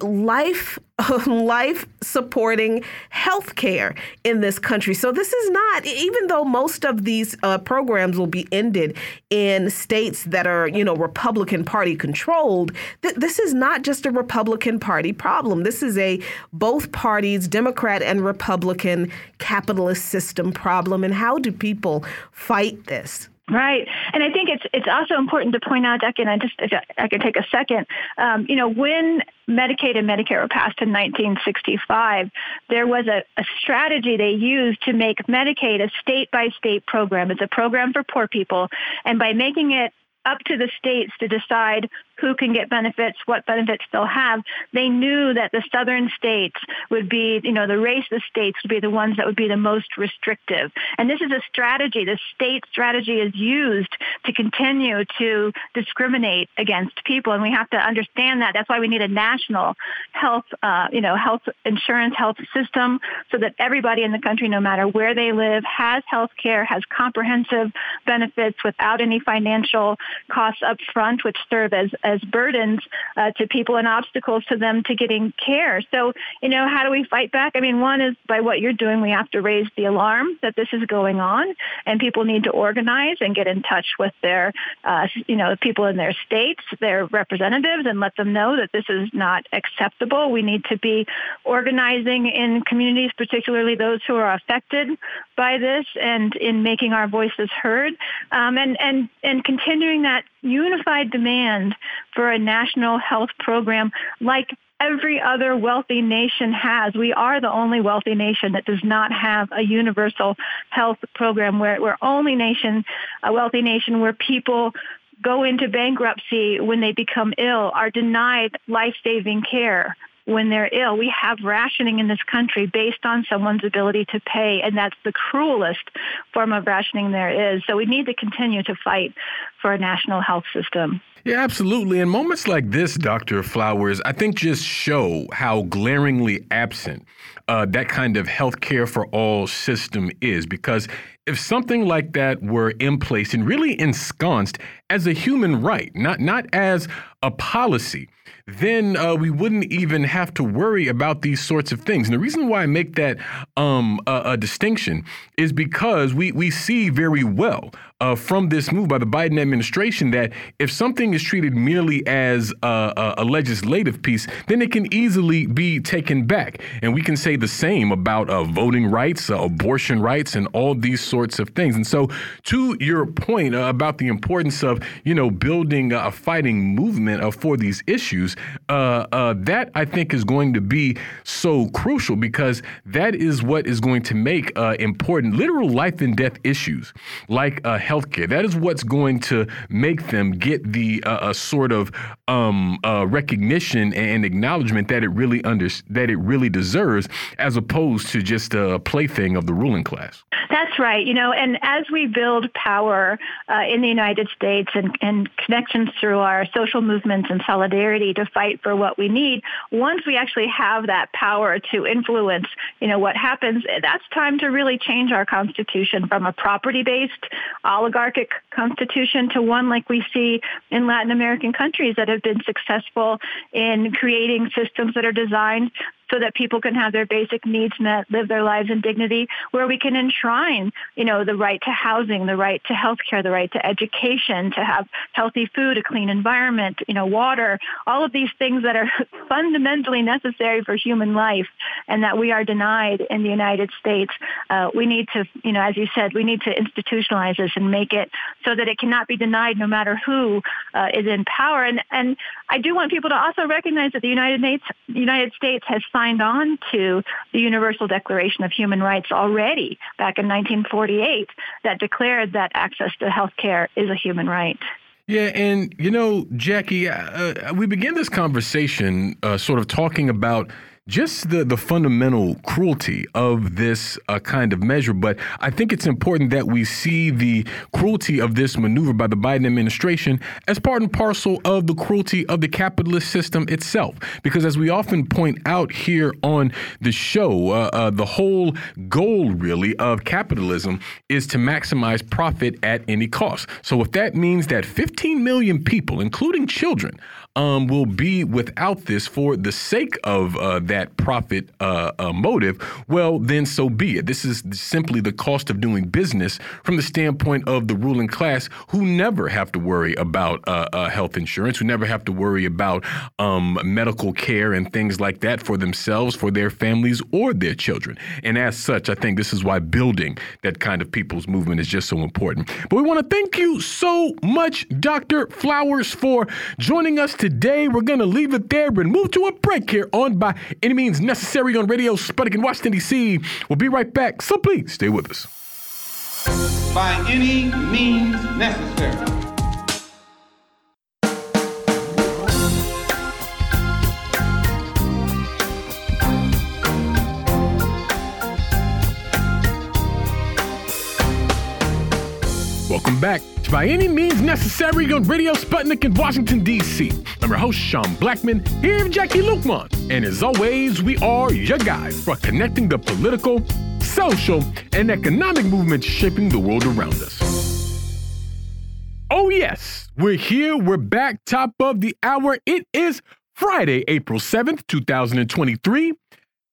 Speaker 2: life life supporting health care in this country. So this is not even though most of these uh, programs will be ended in states that are, you know, Republican party controlled, th- this is not just a Republican party problem. This is a both parties, Democrat and Republican capitalist system problem and how do people fight this?
Speaker 6: Right, and I think it's it's also important to point out, Deck, and I just if I could take a second. Um, you know, when Medicaid and Medicare were passed in 1965, there was a, a strategy they used to make Medicaid a state by state program. It's a program for poor people, and by making it up to the states to decide who can get benefits, what benefits they'll have. They knew that the southern states would be, you know, the racist states would be the ones that would be the most restrictive. And this is a strategy. The state strategy is used to continue to discriminate against people. And we have to understand that. That's why we need a national health, uh, you know, health insurance, health system so that everybody in the country, no matter where they live, has health care, has comprehensive benefits without any financial costs up front, which serve as, as as burdens uh, to people and obstacles to them to getting care. So, you know, how do we fight back? I mean, one is by what you're doing, we have to raise the alarm that this is going on, and people need to organize and get in touch with their, uh, you know, people in their states, their representatives, and let them know that this is not acceptable. We need to be organizing in communities, particularly those who are affected by this, and in making our voices heard, um, and and and continuing that unified demand for a national health program like every other wealthy nation has. We are the only wealthy nation that does not have a universal health program. We're, we're only nation, a wealthy nation where people go into bankruptcy when they become ill, are denied life-saving care when they're ill. We have rationing in this country based on someone's ability to pay, and that's the cruelest form of rationing there is. So we need to continue to fight for a national health system.
Speaker 1: Yeah, absolutely. And moments like this, Dr. Flowers, I think just show how glaringly absent uh, that kind of health care for all system is. Because if something like that were in place and really ensconced as a human right, not not as a policy, then uh, we wouldn't even have to worry about these sorts of things. And the reason why I make that um, a, a, distinction is because we we see very well uh, from this move by the Biden administration that if something is treated merely as a, a, legislative piece, then it can easily be taken back. And we can say the same about uh, voting rights, uh, abortion rights, and all these sorts of things. And so, to your point uh, about the importance of you know building a fighting movement uh, for these issues, uh, that I think is going to be so crucial because that is what is going to make important, literal life and death issues like health healthcare. That is what's going to make them get the uh, a sort of um, uh, recognition and acknowledgement that it really under that it really deserves, as opposed to just a plaything of the ruling class.
Speaker 6: That's right. You know, and as we build power uh, in the United States and, and connections through our social movements and solidarity to fight for what we need, once we actually have that power to influence, you know, what happens, that's time to really change our constitution from a property-based oligarchic constitution to one like we see in Latin American countries that have been successful in creating systems that are designed so that people can have their basic needs met, live their lives in dignity, where we can enshrine, you know, the right to housing, the right to health care, the right to education, to have healthy food, a clean environment, you know, water, all of these things that are fundamentally necessary for human life and that we are denied in the United States. Uh, we need to, you know, as you said, we need to institutionalize this and make it so that it cannot be denied no matter who uh, is in power. And, and I do want people to also recognize that the United States, United States has signed on to the Universal Declaration of Human Rights already back in 1948 that declared that access to health care is a human right.
Speaker 1: Yeah, and you know, Jacquie, uh, uh we begin this conversation uh, sort of talking about just the, the fundamental cruelty of this uh, kind of measure. But I think it's important that we see the cruelty of this maneuver by the Biden administration as part and parcel of the cruelty of the capitalist system itself. Because as we often point out here on the show, uh, uh, the whole goal really of capitalism is to maximize profit at any cost. So if that means that 15 million people, including children, um, will be without this for the sake of uh, that profit uh, uh, motive, well, then so be it. This is simply the cost of doing business from the standpoint of the ruling class who never have to worry about uh, uh, health insurance, who never have to worry about um, medical care and things like that for themselves, for their families, or their children. And as such, I think this is why building that kind of people's movement is just so important. But we want to thank you so much, Dr. Flowers, for joining us today. We're going to leave it there and move to a break here on By Any Means Necessary on Radio Sputnik in Washington, D.C. We'll be right back, so please stay with us.
Speaker 3: By any means necessary.
Speaker 1: Welcome back to by any means necessary on Radio Sputnik in Washington, D.C. I'm your host, Sean Blackmon, here with Jacquie Luqman. And as always, we are your guide for connecting the political, social, and economic movements shaping the world around us. Oh, yes, we're here. We're back, top of the hour. It is Friday, April 7th, 2023.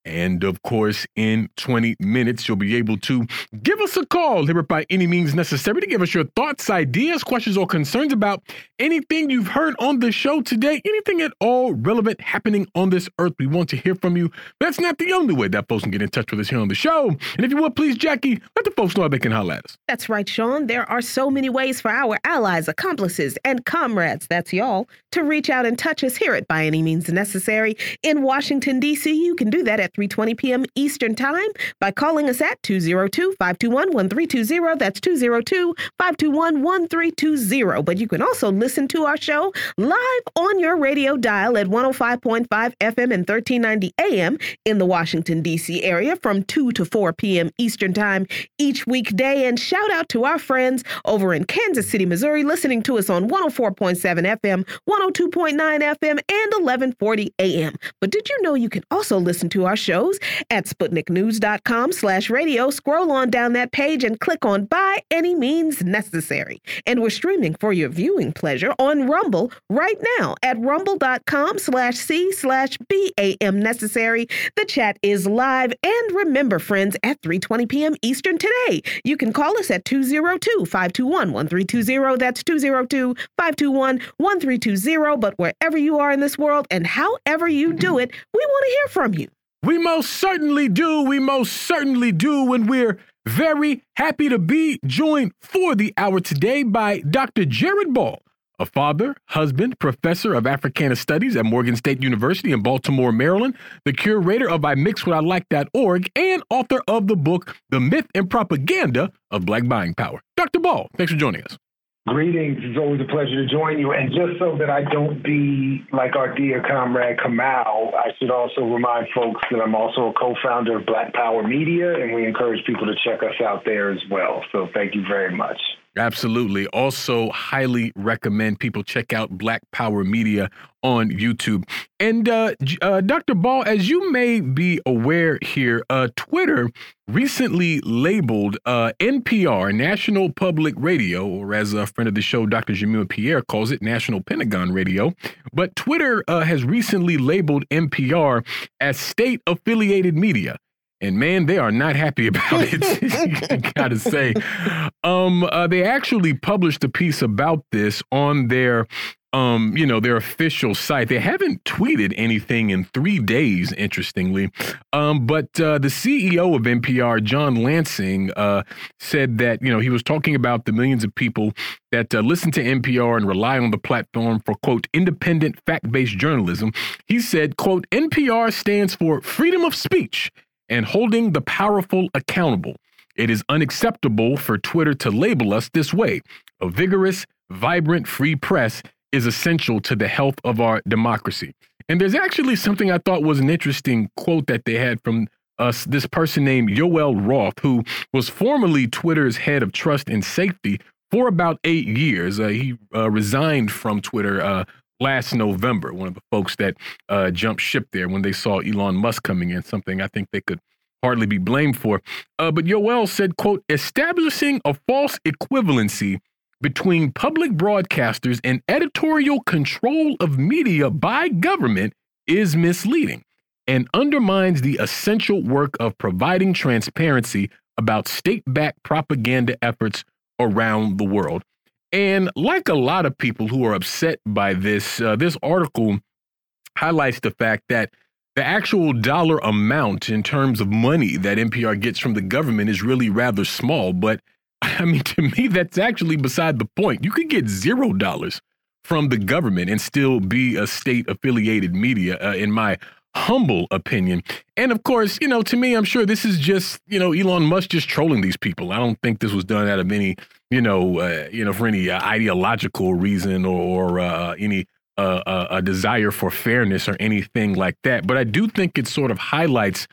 Speaker 1: And of course, in 20 minutes, you'll be able to give us a call here by any means necessary to give us your thoughts, ideas, questions, or concerns about anything you've heard on the show today, anything at all relevant happening on this earth. We want to hear from you. That's not the only way that folks can get in touch with us here on the show. And if you would, please, Jacquie, let the folks know how they can holler at us.
Speaker 2: That's right, Sean. There are so many ways for our allies, accomplices, and comrades, that's y'all, to reach out and touch us here at By Any Means Necessary. In Washington, D.C., you can do that at 3:20 p.m. Eastern Time by calling us at 202-521-1320. That's 202-521-1320. But you can also listen to our show live on your radio dial at 105.5 FM and 1390 AM in the Washington D.C. area from 2 to 4 p.m. Eastern Time each weekday. And shout out to our friends over in Kansas City, Missouri, listening to us on 104.7 FM, 102.9 FM, and 1140 AM. But did you know you can also listen to our shows at SputnikNews.com slash radio. Scroll on down that page and click on By Any Means Necessary. And we're streaming for your viewing pleasure on Rumble right now at rumble.com slash C slash BAM Necessary. The chat is live. And remember, friends, at 3.20 p.m. Eastern today, you can call us at 202-521-1320. That's 202-521-1320. But wherever you are in this world and however you do it, we want to hear from you.
Speaker 1: We most certainly do. We most certainly do. And we're very happy to be joined for the hour today by Dr. Jared Ball, a father, husband, professor of Africana Studies at Morgan State University in Baltimore, Maryland, the curator of I Mix What I Like.org, and author of the book, The Myth and Propaganda of Black Buying Power. Dr. Ball, thanks for joining us.
Speaker 7: Greetings. It's always a pleasure to join you. And just so that I don't be like our dear comrade Kamau, I should also remind folks that I'm also a co founder of Black Power Media, and we encourage people to check us out there as well. So thank you very much.
Speaker 1: Absolutely. Also, highly recommend people check out Black Power Media on YouTube. And uh, uh, Dr. Ball, as you may be aware here, uh, Twitter recently labeled uh, NPR, National Public Radio, or as a friend of the show, Dr. Jamil Pierre calls it, National Pentagon Radio. But Twitter uh, has recently labeled NPR as state affiliated media and man, they are not happy about it. Gotta say, um, uh, they actually published a piece about this on their, um, you know, their official site. They haven't tweeted anything in three days, interestingly. Um, but uh, the CEO of NPR, John Lansing, uh, said that you know he was talking about the millions of people that uh, listen to NPR and rely on the platform for quote independent fact-based journalism. He said, quote, NPR stands for freedom of speech and holding the powerful accountable. It is unacceptable for Twitter to label us this way. A vigorous, vibrant, free press is essential to the health of our democracy. And there's actually something I thought was an interesting quote that they had from us, this person named Yoel Roth, who was formerly Twitter's head of trust and safety for about eight years. Uh, he uh, resigned from Twitter uh, last November, one of the folks that uh, jumped ship there when they saw Elon Musk coming in, something I think they could hardly be blamed for. Uh, but Yoel said, quote, establishing a false equivalency between public broadcasters and editorial control of media by government is misleading and undermines the essential work of providing transparency about state backed propaganda efforts around the world. And like a lot of people who are upset by this, uh, this article highlights the fact that the actual dollar amount in terms of money that NPR gets from the government is really rather small. But I mean, to me, that's actually beside the point. You could get zero dollars from the government and still be a state affiliated media, uh, in my humble opinion. And of course, you know, to me, I'm sure this is just, you know, Elon Musk just trolling these people. I don't think this was done out of any, you know, uh, you know, for any uh, ideological reason or, or uh, any uh, a desire for fairness or anything like that. But I do think it sort of highlights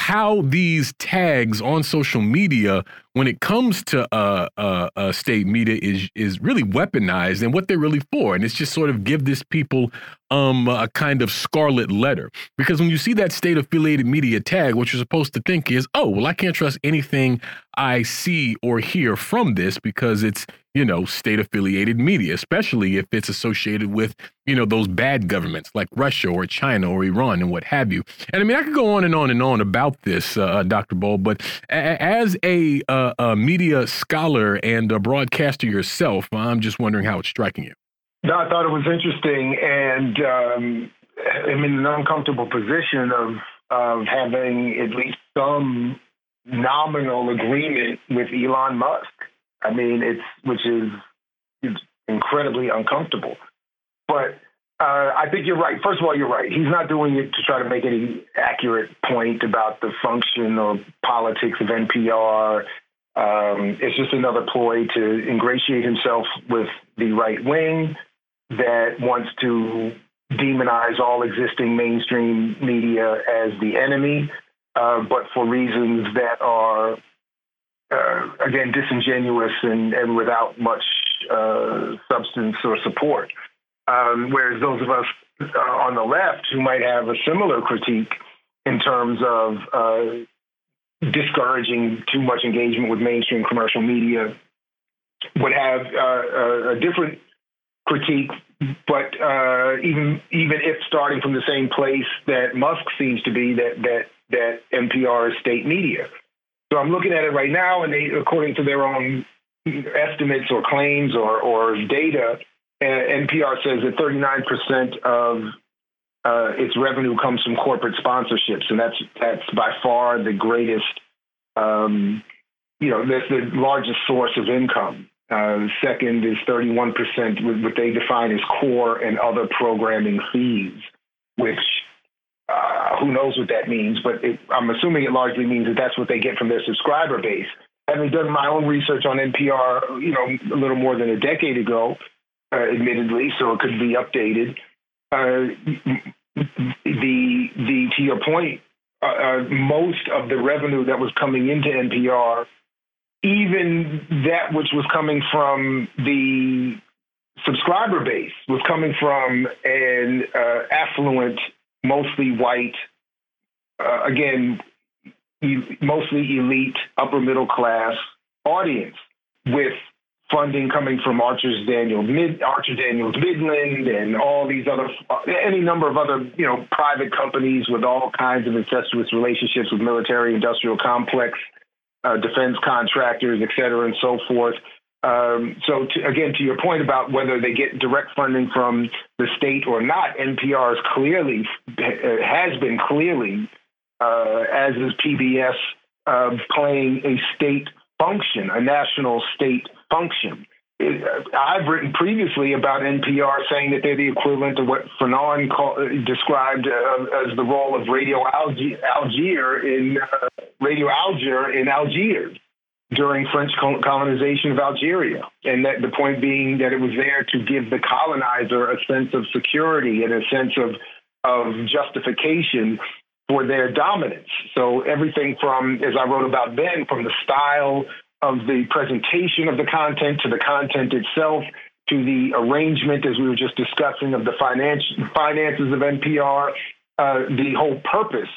Speaker 1: how these tags on social media, when it comes to uh, uh, uh, state media, is is really weaponized and what they're really for, and it's just sort of give this people um, a kind of scarlet letter. Because when you see that state affiliated media tag, what you're supposed to think is, oh, well, I can't trust anything I see or hear from this because it's you know, state affiliated media, especially if it's associated with, you know, those bad governments like Russia or China or Iran and what have you. And I mean, I could go on and on and on about this, uh, uh Dr. Ball, but as a, uh, a, media scholar and a broadcaster yourself, I'm just wondering how it's striking you.
Speaker 7: No, I thought it was interesting, and um, I'm in an uncomfortable position of of having at least some nominal agreement with Elon Musk. I mean, it's which is incredibly uncomfortable. But uh, I think you're right. First of all, you're right. He's not doing it to try to make any accurate point about the function or politics of NPR. Um, it's just another ploy to ingratiate himself with the right wing that wants to demonize all existing mainstream media as the enemy, uh, but for reasons that are uh, again, disingenuous and, and without much uh, substance or support. Um, whereas those of us uh, on the left who might have a similar critique in terms of uh, discouraging too much engagement with mainstream commercial media would have uh, a different critique. But uh, even even if starting from the same place that Musk seems to be, that that that NPR is state media. So I'm looking at it right now, and they, according to their own estimates or claims or, or data, NPR says that 39% of uh, its revenue comes from corporate sponsorships, and that's that's by far the greatest, um, you know, that's the largest source of income. Uh, second is 31% with what they define as core and other programming fees, which uh, who knows what that means, but it, I'm assuming it largely means that that's what they get from their subscriber base. Having done my own research on NPR, you know, a little more than a decade ago, uh, admittedly, so it could be updated. Uh, the the to your point, uh, uh, most of the revenue that was coming into NPR, even that which was coming from the subscriber base, was coming from an affluent mostly white, uh, again, e- mostly elite, upper middle class audience with funding coming from Archer's Daniel Mid Archer Daniels Midland and all these other any number of other you know private companies with all kinds of incestuous relationships with military industrial complex, uh, defense contractors, et cetera, and so forth. Um, so to, again, to your point about whether they get direct funding from the state or not, NPR is clearly has been clearly, uh, as is PBS, uh, playing a state function, a national state function. It, uh, I've written previously about NPR saying that they're the equivalent of what Fanon call, described uh, as the role of Radio Algier, in uh, Radio Alger in Algiers during French colonization of Algeria. And that the point being that it was there to give the colonizer a sense of security and a sense of, of justification for their dominance. So everything from, as I wrote about then, from the style of the presentation of the content to the content itself to the arrangement, as we were just discussing, of the finance, finances of NPR, uh, the whole purpose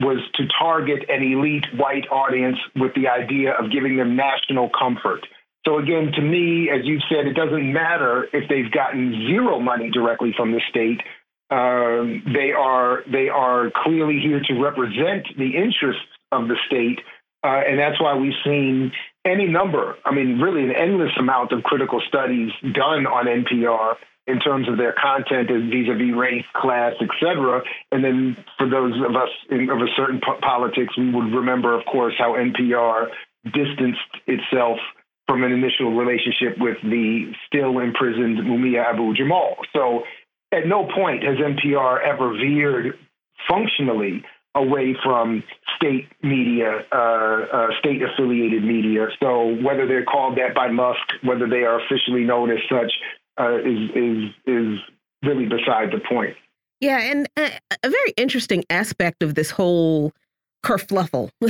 Speaker 7: was to target an elite white audience with the idea of giving them national comfort. So again, to me, as you've said, it doesn't matter if they've gotten zero money directly from the state. Um, they are they are clearly here to represent the interests of the state, uh, and that's why we've seen any number. I mean, really, an endless amount of critical studies done on NPR in terms of their content vis-a-vis race, class, etc. And then for those of us in, of a certain po- politics, we would remember, of course, how NPR distanced itself from an initial relationship with the still imprisoned Mumia Abu Jamal. So at no point has NPR ever veered functionally away from state media, uh, uh, state affiliated media. So whether they're called that by Musk, whether they are officially known as such, uh, is is is really beside the point.
Speaker 2: Yeah, and a, a very interesting aspect of this whole kerfluffle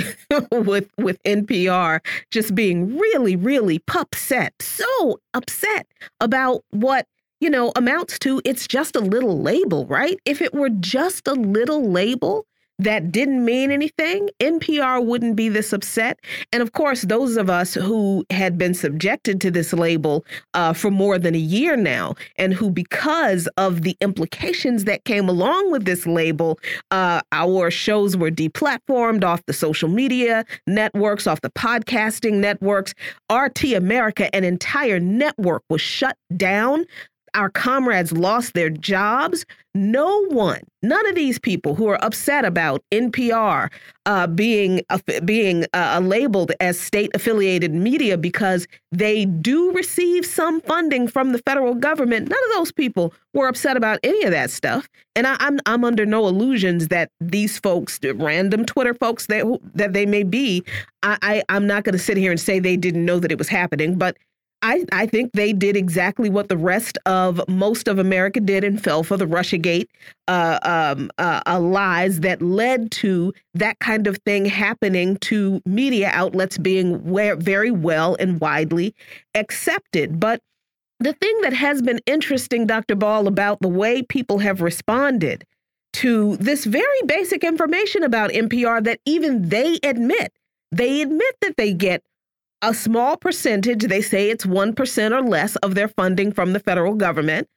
Speaker 2: with with NPR just being really, really upset, so upset about what you know amounts to it's just a little label, right? If it were just a little label, that didn't mean anything, NPR wouldn't be this upset. And of course, those of us who had been subjected to this label uh, for more than a year now, and who, because of the implications that came along with this label, uh, our shows were deplatformed off the social media networks, off the podcasting networks. RT America, an entire network, was shut down our comrades lost their jobs. No one, none of these people who are upset about NPR uh, being uh, being uh, labeled as state affiliated media because they do receive some funding from the federal government. None of those people were upset about any of that stuff. And I, am I'm, I'm under no illusions that these folks, random Twitter folks that that they may be, I, I I'm not going to sit here and say they didn't know that it was happening, but I, I think they did exactly what the rest of most of America did and fell for the Russiagate uh, um, uh, uh, lies that led to that kind of thing happening to media outlets being very well and widely accepted. But the thing that has been interesting, Dr. Ball, about the way people have responded to this very basic information about NPR that even they admit, they admit that they get a small percentage, they say it's 1% or less of their funding from the federal government.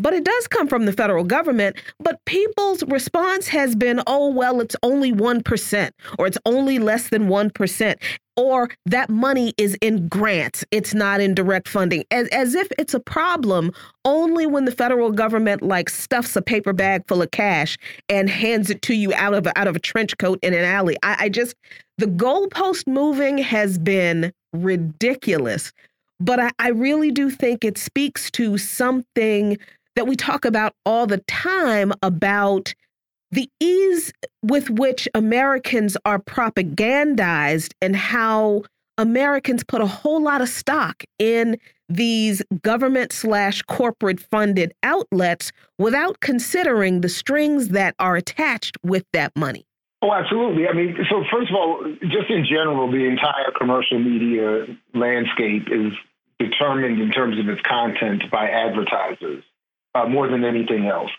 Speaker 2: But it does come from the federal government. But people's response has been, oh, well, it's only 1%, or it's only less than 1%, or that money is in grants, it's not in direct funding, as, as if it's a problem only when the federal government like stuffs a paper bag full of cash and hands it to you out of, out of a trench coat in an alley. I, I just, the goalpost moving has been ridiculous. But I, I really do think it speaks to something that we talk about all the time about the ease with which Americans are propagandized and how Americans put a whole lot of stock in these government slash corporate funded outlets without considering the strings that are attached with that money.
Speaker 7: Oh, absolutely. I mean, so first of all, just in general, the entire commercial media landscape is determined in terms of its content by advertisers uh, more than anything else.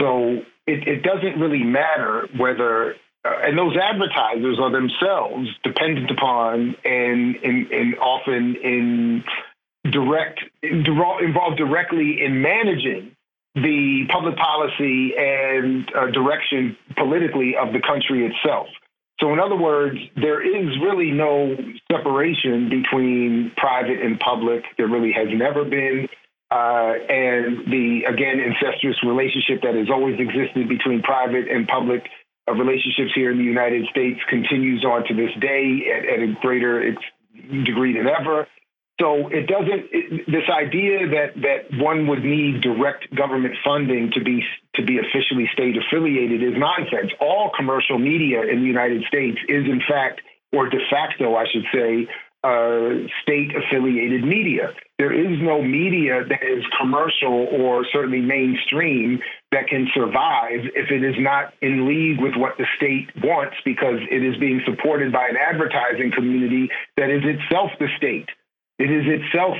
Speaker 7: So it, it doesn't really matter whether, uh, and those advertisers are themselves dependent upon and, and, and often in direct, involved directly in managing the public policy and uh, direction politically of the country itself. So, in other words, there is really no separation between private and public. There really has never been. Uh, and the, again, incestuous relationship that has always existed between private and public uh, relationships here in the United States continues on to this day at, at a greater degree than ever. So it doesn't. It, this idea that that one would need direct government funding to be to be officially state affiliated is nonsense. All commercial media in the United States is, in fact, or de facto, I should say, uh, state affiliated media. There is no media that is commercial or certainly mainstream that can survive if it is not in league with what the state wants because it is being supported by an advertising community that is itself the state. It is itself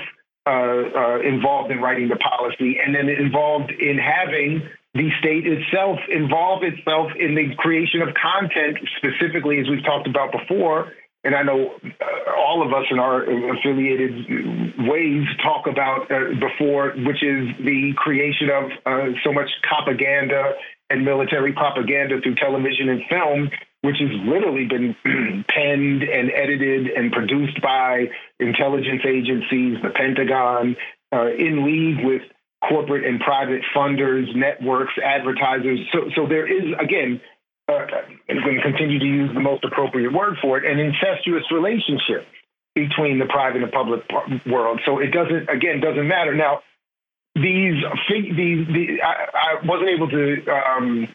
Speaker 7: uh, uh, involved in writing the policy and then involved in having the state itself involve itself in the creation of content, specifically, as we've talked about before. And I know uh, all of us in our affiliated ways talk about uh, before, which is the creation of uh, so much propaganda and military propaganda through television and film which has literally been penned and edited and produced by intelligence agencies, the Pentagon, uh, in league with corporate and private funders, networks, advertisers. So, so there is, again, uh, I'm going to continue to use the most appropriate word for it, an incestuous relationship between the private and public world. So it doesn't, again, doesn't matter. Now, these, these, these I, I wasn't able to um,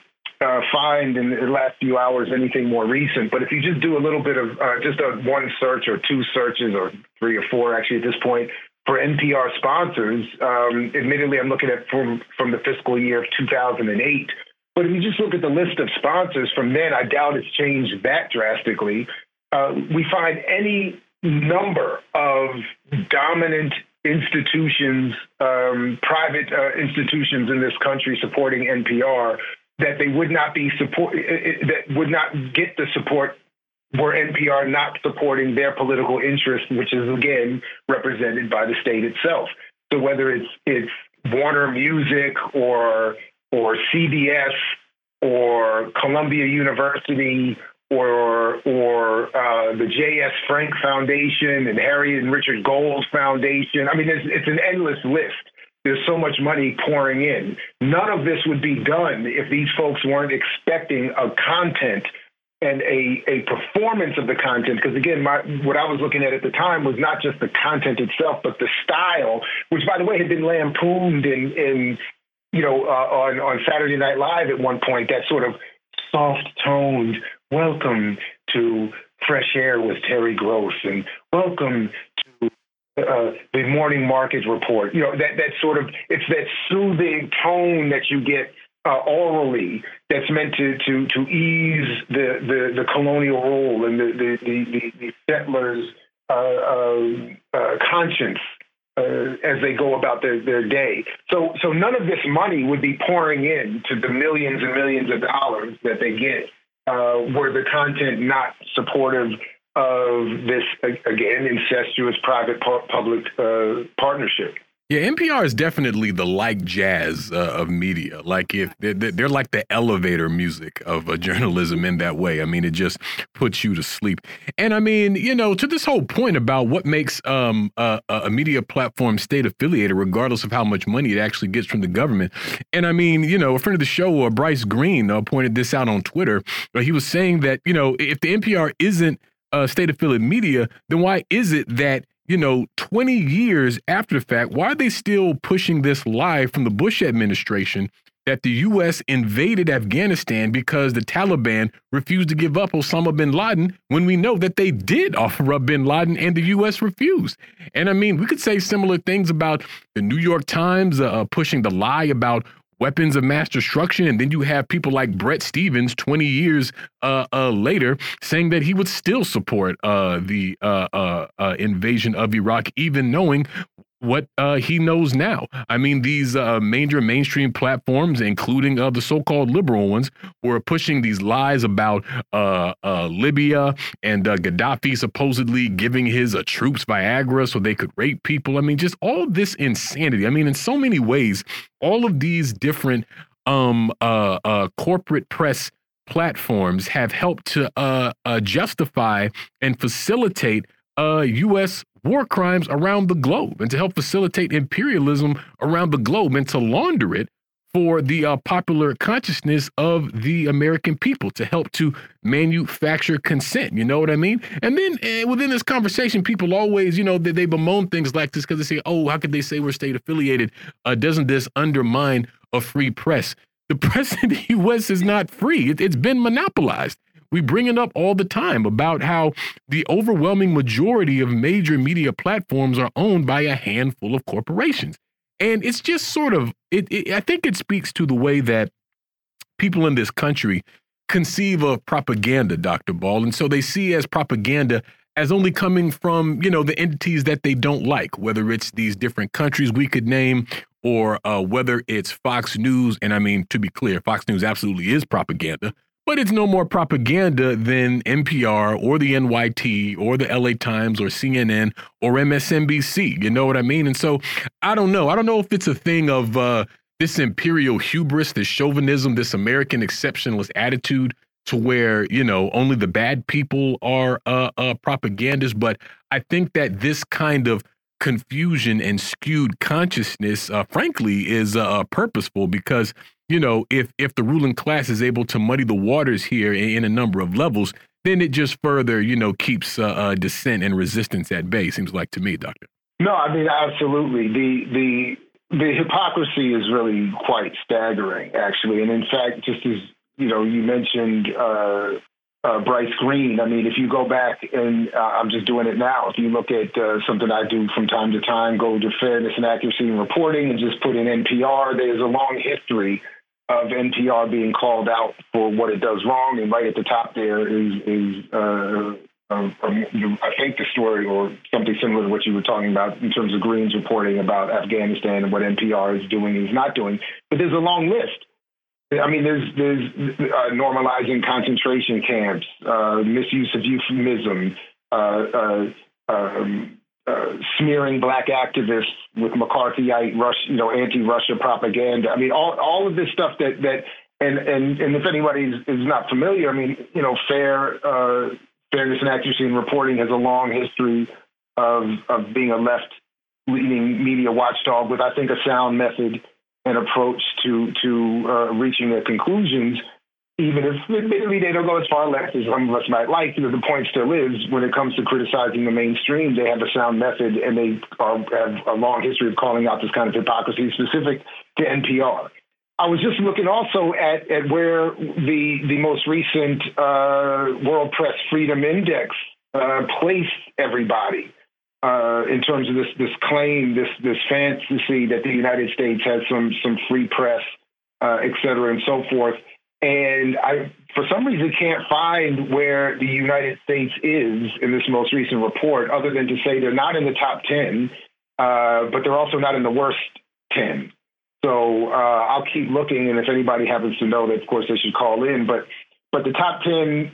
Speaker 7: uh, find in the last few hours anything more recent. But if you just do a little bit of uh, just a one search or two searches or three or four actually at this point for NPR sponsors, um, admittedly I'm looking at from from the fiscal year of 2008. But if you just look at the list of sponsors from then, I doubt it's changed that drastically. Uh, we find any number of dominant institutions, um, private uh, institutions in this country supporting NPR that they would not be support eh, eh, eh, that would not get the support were NPR not supporting their political interest, which is again represented by the state itself. So whether it's it's Warner Music or or CBS or Columbia University or or uh, the J.S. Frank Foundation and Harriet and Richard Gold Foundation. I mean, it's, it's an endless list. There's so much money pouring in. None of this would be done if these folks weren't expecting a content and a, a performance of the content. Because again, my, what I was looking at at the time was not just the content itself, but the style, which by the way had been lampooned in, in you know, uh, on on Saturday Night Live at one point. That sort of soft toned welcome to Fresh Air with Terry Gross and welcome uh, the morning market report. You know, that, that sort of, it's that soothing tone that you get uh, orally that's meant to, to, to ease the, the, the colonial rule and the, the, the, the settlers' uh, uh, uh, conscience as they go about their, their day. So, so none of this money would be pouring in to the millions and millions of dollars that they get were the content not supportive of this, again, incestuous private public uh, partnership.
Speaker 1: Yeah, NPR is definitely the like jazz uh, of media. Like if they're, they're, like the elevator music of uh, journalism in that way. I mean, it just puts you to sleep. And I mean, you know, to this whole point about what makes um, a, a media platform state affiliated, regardless of how much money it actually gets from the government. And I mean, you know, a friend of the show, uh, Bryce Greene, uh, pointed this out on Twitter. he was saying that you know, if the NPR isn't uh, state affiliate media, then why is it that you know, 20 years after the fact, why are they still pushing this lie from the Bush administration that the U.S. invaded Afghanistan because the Taliban refused to give up Osama bin Laden when we know that they did offer up bin Laden and the U.S. refused? And I mean, we could say similar things about the New York Times uh, pushing the lie about weapons of mass destruction. And then you have people like Bret Stephens 20 years uh, uh, later saying that he would still support uh, the uh, uh, uh, invasion of Iraq, even knowing what uh, he knows now. I mean, these uh, major mainstream platforms, including uh, the so-called liberal ones, were pushing these lies about uh, uh, Libya and uh, Gaddafi supposedly giving his troops Viagra so they could rape people. I mean, just all this insanity. I mean, in so many ways, all of these different um, corporate press platforms have helped to justify and facilitate U.S war crimes around the globe and to help facilitate imperialism around the globe and to launder it for the uh, popular consciousness of the American people to help to manufacture consent. You know what I mean? And then uh, within this conversation, people always, you know, they, they bemoan things like this because they say, oh, how could they say we're state affiliated? Uh, doesn't this undermine a free press? The press in the U.S. is not free. It, it's been monopolized. We bring it up all the time about how the overwhelming majority of major media platforms are owned by a handful of corporations. And it's just sort of, it, it, I think it speaks to the way that people in this country conceive of propaganda, Dr. Ball. And so they see as propaganda as only coming from, you know, the entities that they don't like, whether it's these different countries we could name or uh, whether it's Fox News. And I mean, to be clear, Fox News absolutely is propaganda. But it's no more propaganda than NPR or the NYT or the LA Times or CNN or MSNBC. You know what I mean? And so I don't know. I don't know if it's a thing of uh, this imperial hubris, this chauvinism, this American exceptionalist attitude to where, you know, only the bad people are uh, uh, propagandists. But I think that this kind of confusion and skewed consciousness, uh, frankly, is uh, purposeful because you know, if if the ruling class is able to muddy the waters here in, in a number of levels, then it just further, you know, keeps uh, uh, dissent and resistance at bay. Seems like to me, Doctor.
Speaker 7: No, I mean absolutely. The the the hypocrisy is really quite staggering, actually. And in fact, just as you know, you mentioned uh, uh, Bryce Greene. I mean, if you go back and uh, I'm just doing it now. If you look at uh, something I do from time to time, go to fairness and accuracy in reporting, and just put in NPR. There's a long history of NPR being called out for what it does wrong, and right at the top there is is uh, um, I think the story or something similar to what you were talking about in terms of Greene's reporting about Afghanistan and what NPR is doing and is not doing. But there's a long list. I mean, there's there's uh, normalizing concentration camps, uh, misuse of euphemism, uh, uh um, uh, smearing black activists with McCarthyite, Rush, you know, anti-Russia propaganda. I mean, all all of this stuff that that and and and if anybody is, is not familiar, I mean, you know, fair uh, fairness and accuracy in reporting has a long history of of being a left leaning media watchdog with, I think, a sound method and approach to to uh, reaching their conclusions. Even if admittedly they don't go as far left as some of us might like, know, the point still is when it comes to criticizing the mainstream, they have a sound method and they are, have a long history of calling out this kind of hypocrisy specific to NPR. I was just looking also at, at where the the most recent uh, World Press Freedom Index uh, placed everybody uh, in terms of this this claim, this this fantasy that the United States has some some free press, uh, et cetera, and so forth. And I, for some reason, can't find where the United States is in this most recent report, other than to say they're not in the top ten, uh, but they're also not in the worst ten. So uh, I'll keep looking, and if anybody happens to know that, of course, they should call in. But but the top ten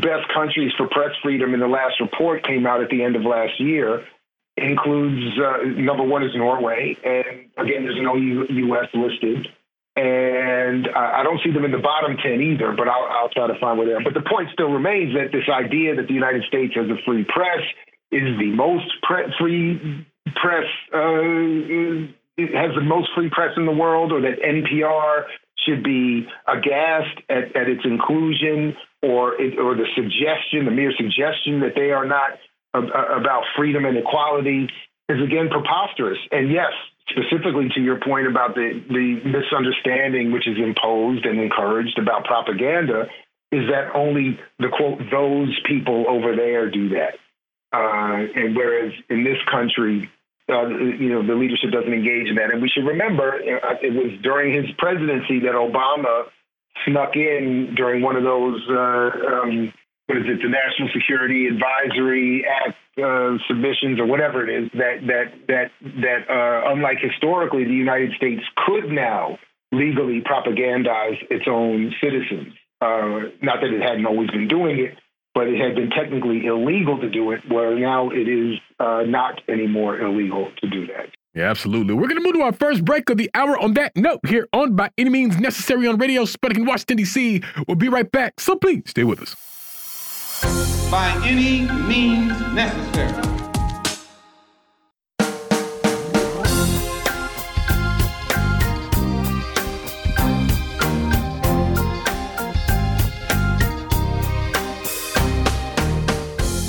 Speaker 7: best countries for press freedom in the last report came out at the end of last year includes uh, number one is Norway, and again, there's no U- U.S. listed, and I don't see them in the bottom ten either. But I'll, I'll try to find where they are. But the point still remains that this idea that the United States has a free press is the most pre- free press. Uh, has the most free press in the world, or that NPR should be aghast at, at its inclusion or it, or the suggestion, the mere suggestion that they are not about freedom and equality is again preposterous. And yes, specifically to your point about the the misunderstanding which is imposed and encouraged about propaganda is that only the quote those people over there do that, uh, and whereas in this country uh, you know, the leadership doesn't engage in that. And we should remember uh, it was during his presidency that Obama snuck in during one of those, uh, um, what is it, the National Security Advisory Act uh, submissions or whatever it is, that, that, that, that uh, unlike historically, the United States could now legally propagandize its own citizens. Uh, not that it hadn't always been doing it, but it had been technically illegal to do it, where now it is uh, not anymore illegal to do that.
Speaker 1: Yeah, absolutely. We're going to move to our first break of the hour on that note here on By Any Means Necessary on Radio Sputnik in Washington, D.C. We'll be right back, so please stay with us.
Speaker 3: By any means necessary.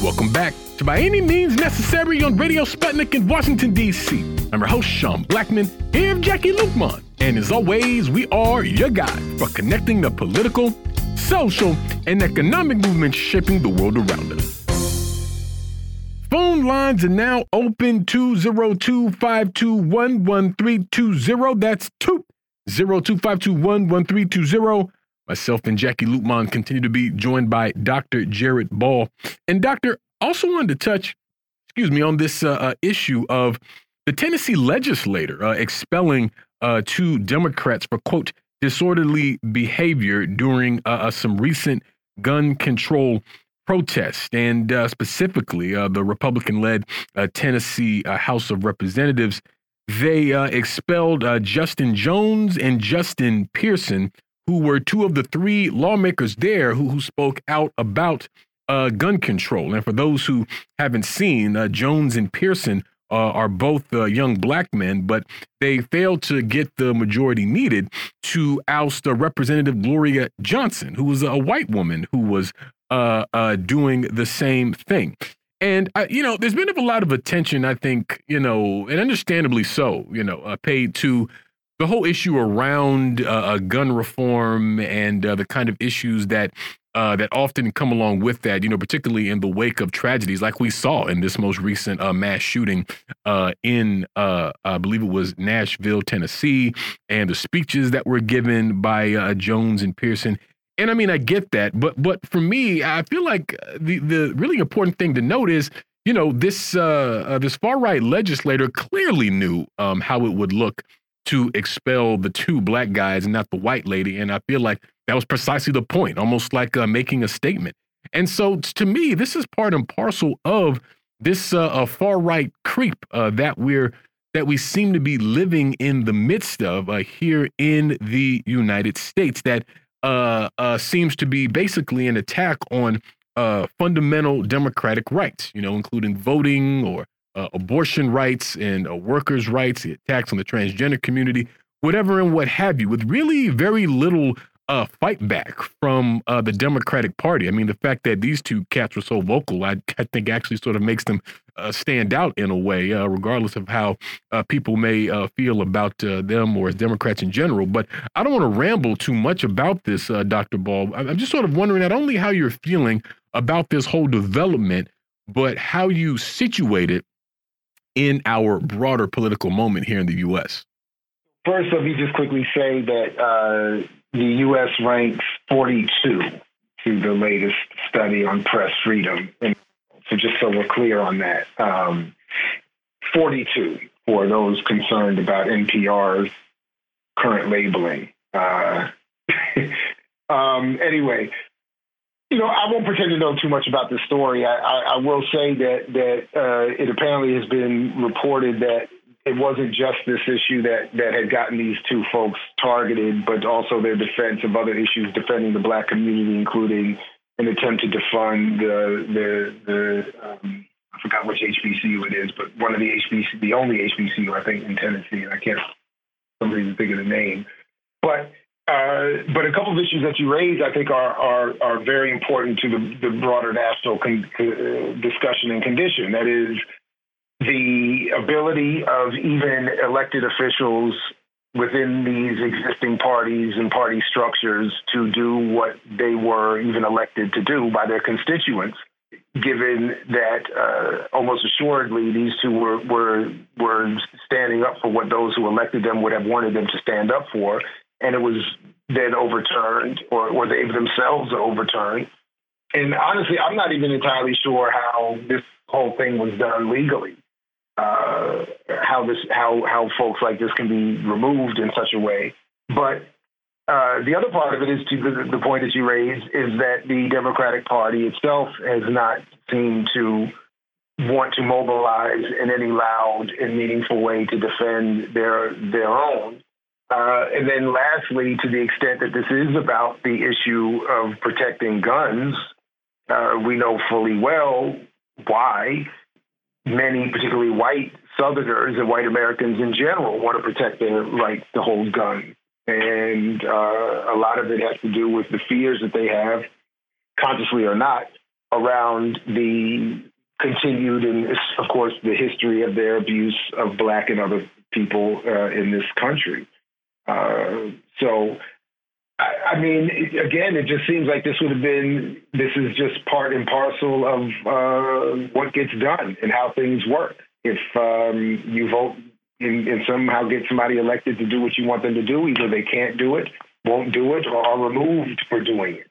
Speaker 1: Welcome back to By Any Means Necessary on Radio Sputnik in Washington, D.C. I'm your host, Sean Blackmon, here with Jacquie Luqman. And as always, we are your guide for connecting the political, social, and economic movements shaping the world around us. Phone lines are now open 202 521 1320. That's 202 521 1320. Myself and Jacquie Luqman continue to be joined by Dr. Jared Ball. And Doctor, also wanted to touch, excuse me, on this uh, uh, issue of the Tennessee legislator uh, expelling uh, two Democrats for, quote, disorderly behavior during uh, uh, some recent gun control protests. And specifically, the Republican led Tennessee House of Representatives. They expelled Justin Jones and Justin Pearson who were two of the three lawmakers there who, who spoke out about uh, gun control. And for those who haven't seen, uh, Jones and Pearson uh, are both uh, young black men, but they failed to get the majority needed to oust Representative Gloria Johnson, who was a white woman who was uh, uh, doing the same thing. And you know, there's been a lot of attention, I think, you know, and understandably so, you know, paid to the whole issue around uh, uh, gun reform and uh, the kind of issues that uh, that often come along with that, you know, particularly in the wake of tragedies like we saw in this most recent uh, mass shooting uh, in, I believe it was Nashville, Tennessee, and the speeches that were given by Jones and Pearson. And I mean, I get that, but but for me, I feel like the the really important thing to note is, you know, this this far right legislator clearly knew um, how it would look to expel the two black guys and not the white lady. And I feel like that was precisely the point, almost like uh, making a statement. And so to me, this is part and parcel of this uh, far right creep uh, that we're that we seem to be living in the midst of uh, here in the United States. That uh, seems to be basically an attack on fundamental democratic rights, you know, including voting or uh, abortion rights and uh, workers' rights, the attacks on the transgender community, whatever and what have you, with really very little uh, fight back from uh, the Democratic Party. I mean, the fact that these two cats were so vocal, I, I think actually sort of makes them uh, stand out in a way, uh, regardless of how uh, people may uh, feel about them or as Democrats in general. But I don't want to ramble too much about this, Dr. Ball. I'm just sort of wondering not only how you're feeling about this whole development, but how you situate it in our broader political moment here in the U.S.
Speaker 7: First, let me just quickly say that the U.S. ranks 42 to the latest study on press freedom. And so, just so we're clear on that, um, 42 for those concerned about NPR's current labeling. Uh, um, anyway, you know, I won't pretend to know too much about the story. I, I, I will say that that uh, it apparently has been reported that it wasn't just this issue that that had gotten these two folks targeted, but also their defense of other issues defending the black community, including an attempt to defund the the the um, I forgot which HBCU it is, but one of the HBC, the only HBCU I think in Tennessee, and I can't somebody to think of the name, but. Uh, but a couple of issues that you raised, I think, are are, are very important to the, the broader national con- uh, discussion and condition. That is, the ability of even elected officials within these existing parties and party structures to do what they were even elected to do by their constituents, given that uh, almost assuredly these two were, were, were standing up for what those who elected them would have wanted them to stand up for, and it was then overturned, or, or they themselves overturned. And honestly, I'm not even entirely sure how this whole thing was done legally uh, how this how how folks like this can be removed in such a way. But uh, the other part of it is to the, the point that you raised is that the Democratic Party itself has not seemed to want to mobilize in any loud and meaningful way to defend their their own. Uh, and then lastly, to the extent that this is about the issue of protecting guns, uh, we know fully well why many, particularly white Southerners and white Americans in general, want to protect their right to hold guns. And uh, a lot of it has to do with the fears that they have, consciously or not, around the continued and, of course, the history of their abuse of black and other people uh, in this country. So I, I mean, it, again, it just seems like this would have been. This is just part and parcel of uh, what gets done and how things work. If um, you vote and, and somehow get somebody elected to do what you want them to do, either they can't do it, won't do it, or are removed for doing it.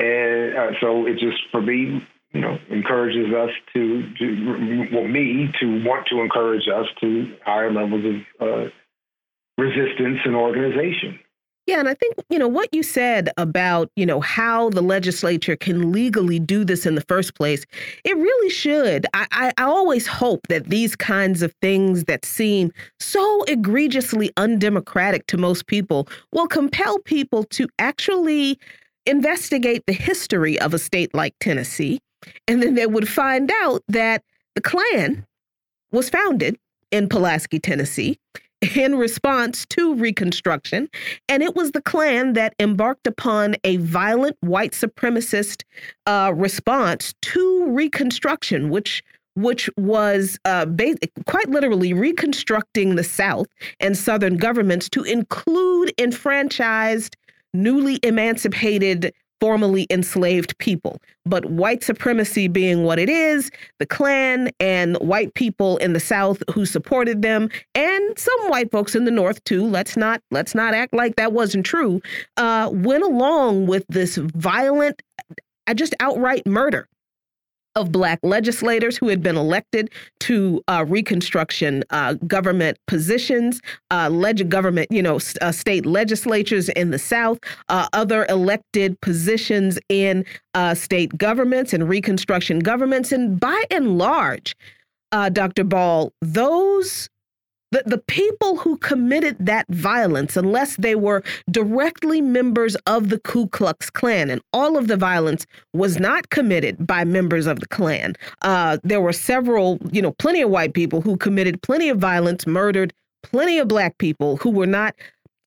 Speaker 7: And uh, so it just, for me, you know, encourages us to, to, well, me to want to encourage us to higher levels of uh, resistance and organization.
Speaker 2: Yeah, and I think, you know, what you said about, you know, how the legislature can legally do this in the first place, it really should. I, I, I, always hope that these kinds of things that seem so egregiously undemocratic to most people will compel people to actually investigate the history of a state like Tennessee. And then they would find out that the Klan was founded in Pulaski, Tennessee in response to Reconstruction. And it was the Klan that embarked upon a violent white supremacist uh, response to Reconstruction, which which was uh, quite literally reconstructing the South and Southern governments to include enfranchised, newly emancipated formerly enslaved people. But white supremacy being what it is, the Klan and white people in the South who supported them, and some white folks in the North too. Let's not let's not act like that wasn't true. Uh, went along with this violent, uh, just outright murder of black legislators who had been elected to uh, Reconstruction uh, government positions, uh, leg- government, you know, uh, state legislatures in the South, uh, other elected positions in uh, state governments and Reconstruction governments. And by and large, Dr. Ball, those the, the people who committed that violence, unless they were directly members of the Ku Klux Klan, and all of the violence was not committed by members of the Klan. Uh, there were several, you know, plenty of white people who committed plenty of violence, murdered plenty of black people who were not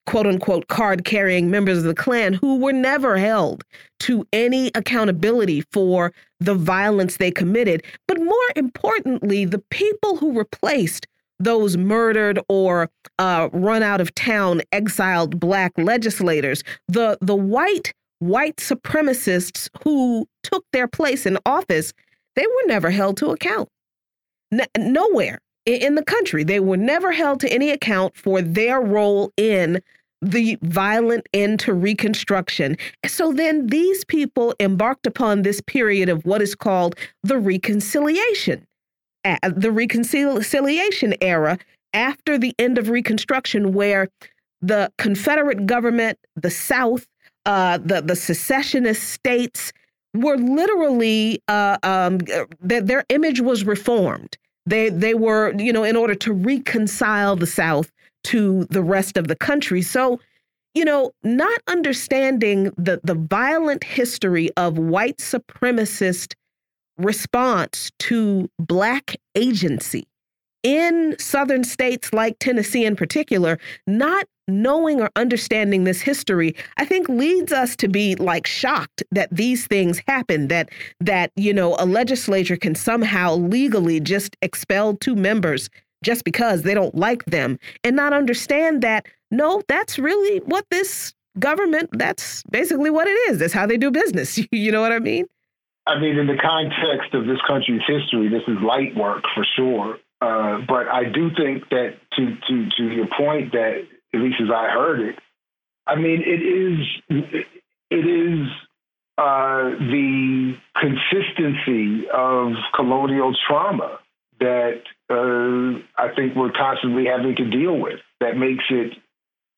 Speaker 2: quote unquote card carrying members of the Klan who were never held to any accountability for the violence they committed. But more importantly, the people who replaced those murdered or uh, run out of town exiled black legislators, the the white white supremacists who took their place in office, they were never held to account. N nowhere in the country, they were never held to any account for their role in the violent end to Reconstruction. So then these people embarked upon this period of what is called the reconciliation the reconciliation era after the end of Reconstruction, where the Confederate government, the South, uh, the the secessionist states were literally uh, um, that their image was reformed. They they were you know in order to reconcile the South to the rest of the country. So you know, not understanding the the violent history of white supremacist response to Black agency in southern states like Tennessee in particular, not knowing or understanding this history, I think leads us to be like shocked that these things happen, that that, you know, a legislature can somehow legally just expel two members just because they don't like them and not understand that no, that's really what this government, that's basically what it is. That's how they do business. you know what I mean?
Speaker 7: I mean, in the context of this country's history, this is light work for sure. Uh, but I do think that to to to your point that at least as I heard it, I mean it is it is uh, the consistency of colonial trauma that uh, I think we're constantly having to deal with. That makes it,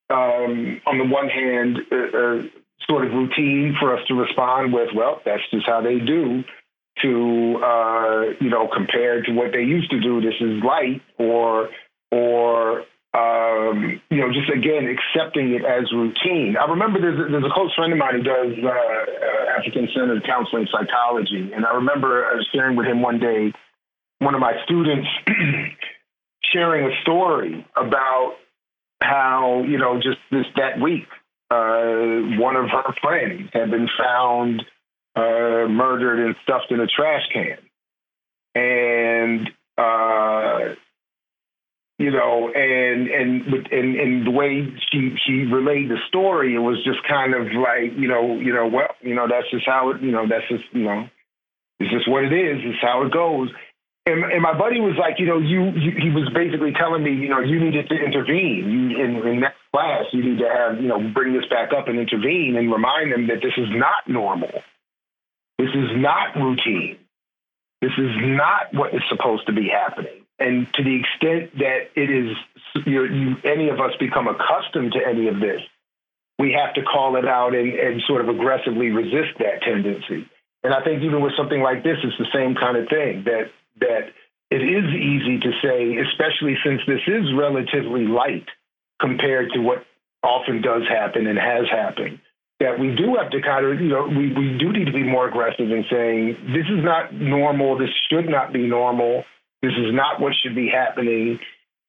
Speaker 7: um, on the one hand, uh, uh, sort of routine for us to respond with, well, that's just how they do, to uh, you know, compared to what they used to do, this is light, or or um, you know, just again accepting it as routine. I remember there's a, there's a close friend of mine who does uh, uh, African centered counseling psychology, and I remember I was sharing with him one day, one of my students sharing a story about how you know just this that week uh, one of her friends had been found uh, murdered and stuffed in a trash can. And, uh, you know, and, and, and, and the way she, she relayed the story, it was just kind of like, you know, you know, well, you know, that's just how it, you know, that's just, you know, it's just what it is. It's how it goes. And, and my buddy was like, you know, you, you, he was basically telling me, you know, you needed to intervene. You in, in next class, you need to have, you know, bring this back up and intervene and remind them that this is not normal. This is not routine. This is not what is supposed to be happening. And to the extent that it is, you, you, any of us become accustomed to any of this, we have to call it out and, and sort of aggressively resist that tendency. And I think even with something like this, it's the same kind of thing that that it is easy to say, especially since this is relatively light compared to what often does happen and has happened, that we do have to kind of, you know, we, we do need to be more aggressive in saying, this is not normal, this should not be normal, this is not what should be happening.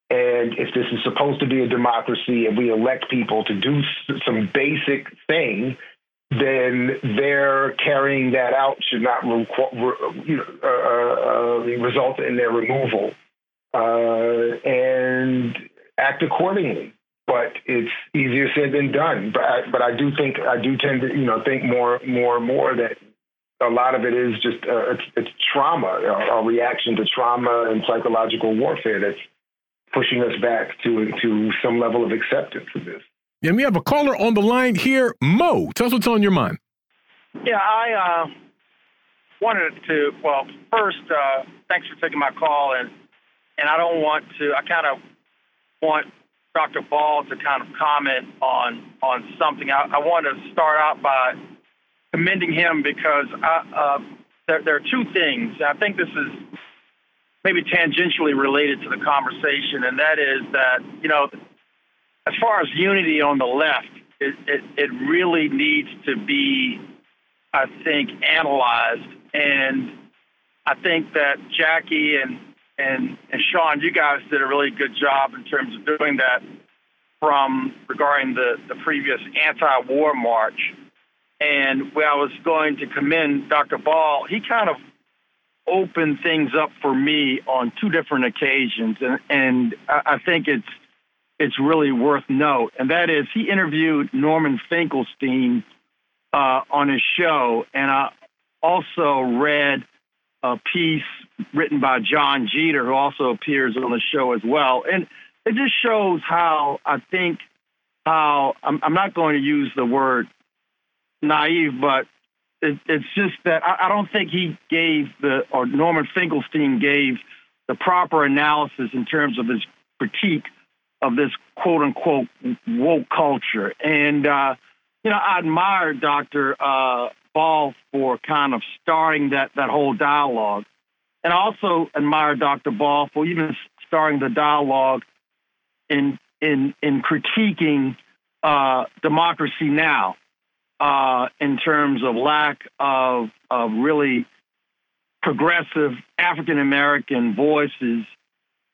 Speaker 7: And if this is supposed to be a democracy and we elect people to do some basic thing, then their carrying that out should not you know, uh, uh, uh, result in their removal uh, and act accordingly. But it's easier said than done. But I, but I do think I do tend to you know think more more and more that a lot of it is just uh, it's, it's trauma, a reaction to trauma and psychological warfare that's pushing us back to to some level of acceptance of this.
Speaker 1: And we have a caller on the line here. Mo, tell us what's on your mind.
Speaker 8: Yeah, I uh, wanted to, well, first, uh, thanks for taking my call. And, and I don't want to, I kind of want Dr. Ball to kind of comment on, on something. I, I want to start out by commending him because I, uh, there, there are two things. I think this is maybe tangentially related to the conversation, and that is that, you know, as far as unity on the left, it, it, it really needs to be, I think, analyzed. And I think that Jacquie and, and, and Sean, you guys did a really good job in terms of doing that from regarding the, the previous anti war march. And where I was going to commend Dr. Ball, he kind of opened things up for me on two different occasions. And, and I think it's it's really worth note, and that is he interviewed Norman Finkelstein uh, on his show, and I also read a piece written by John Jeter, who also appears on the show as well, and it just shows how I think how I'm, I'm not going to use the word naive, but it, it's just that I, I don't think he gave the or Norman Finkelstein gave the proper analysis in terms of his critique of this quote unquote woke culture. And, uh, you know, I admire Dr. Uh, Ball for kind of starting that, that whole dialogue. And I also admire Dr. Ball for even starting the dialogue in, in, in critiquing uh, democracy now uh, in terms of lack of, of really progressive African American voices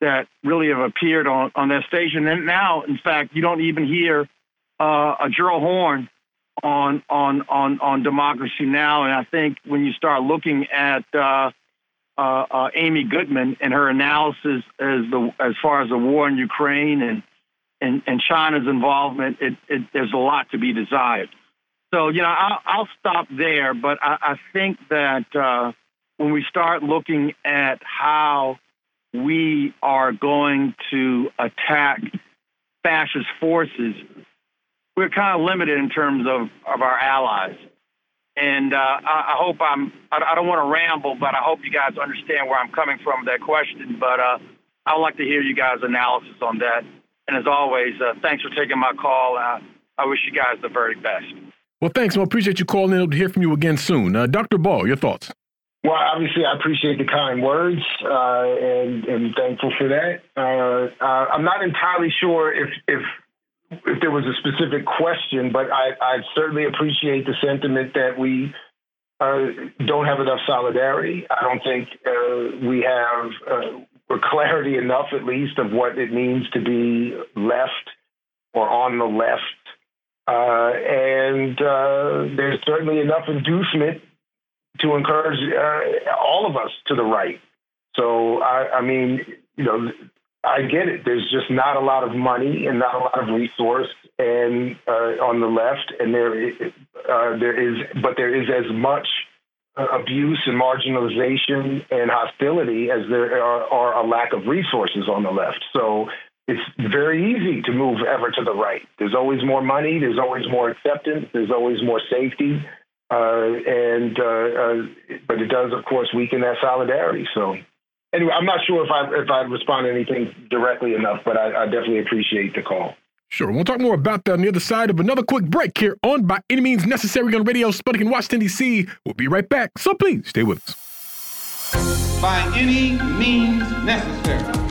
Speaker 8: that really have appeared on, on that station. And now, in fact, you don't even hear uh, a Gerald Horne on on on on Democracy Now. And I think when you start looking at uh, uh, uh, Amy Goodman and her analysis as the as far as the war in Ukraine and and, and China's involvement, it, it, there's a lot to be desired. So you know, I'll, I'll stop there. But I, I think that uh, when we start looking at how we are going to attack fascist forces, we're kind of limited in terms of, of our allies. And uh, I, I, hope I'm, I, I don't want to ramble, but I hope you guys understand where I'm coming from with that question. But uh, I would like to hear you guys' analysis on that. And as always, uh, thanks for taking my call. I wish you guys the very best.
Speaker 1: Well, thanks. I appreciate you calling in. To hear from you again soon. Uh, Dr. Ball, your thoughts?
Speaker 7: Well, obviously, I appreciate the kind words uh, and and thankful for that. Uh, uh, I'm not entirely sure if if if there was a specific question, but I, I certainly appreciate the sentiment that we uh, don't have enough solidarity. I don't think uh, we have uh, clarity enough, at least, of what it means to be left or on the left. and there's certainly enough inducement to encourage uh, all of us to the right. So I, I mean, you know, I get it. There's just not a lot of money and not a lot of resource, and uh, on the left, and there uh, there is, but there is as much uh, abuse and marginalization and hostility as there are, are, a lack of resources on the left. So it's very easy to move ever to the right. There's always more money. There's always more acceptance. There's always more safety. Uh, and uh, uh, but it does, of course, weaken that solidarity. So anyway, I'm not sure if I if I respond to anything directly enough, but I, I definitely appreciate the call.
Speaker 1: Sure. We'll talk more about that on the other side of another quick break here on By Any Means Necessary on Radio Sputnik in Washington, D.C. We'll be right back. So please stay with us.
Speaker 3: By any means necessary.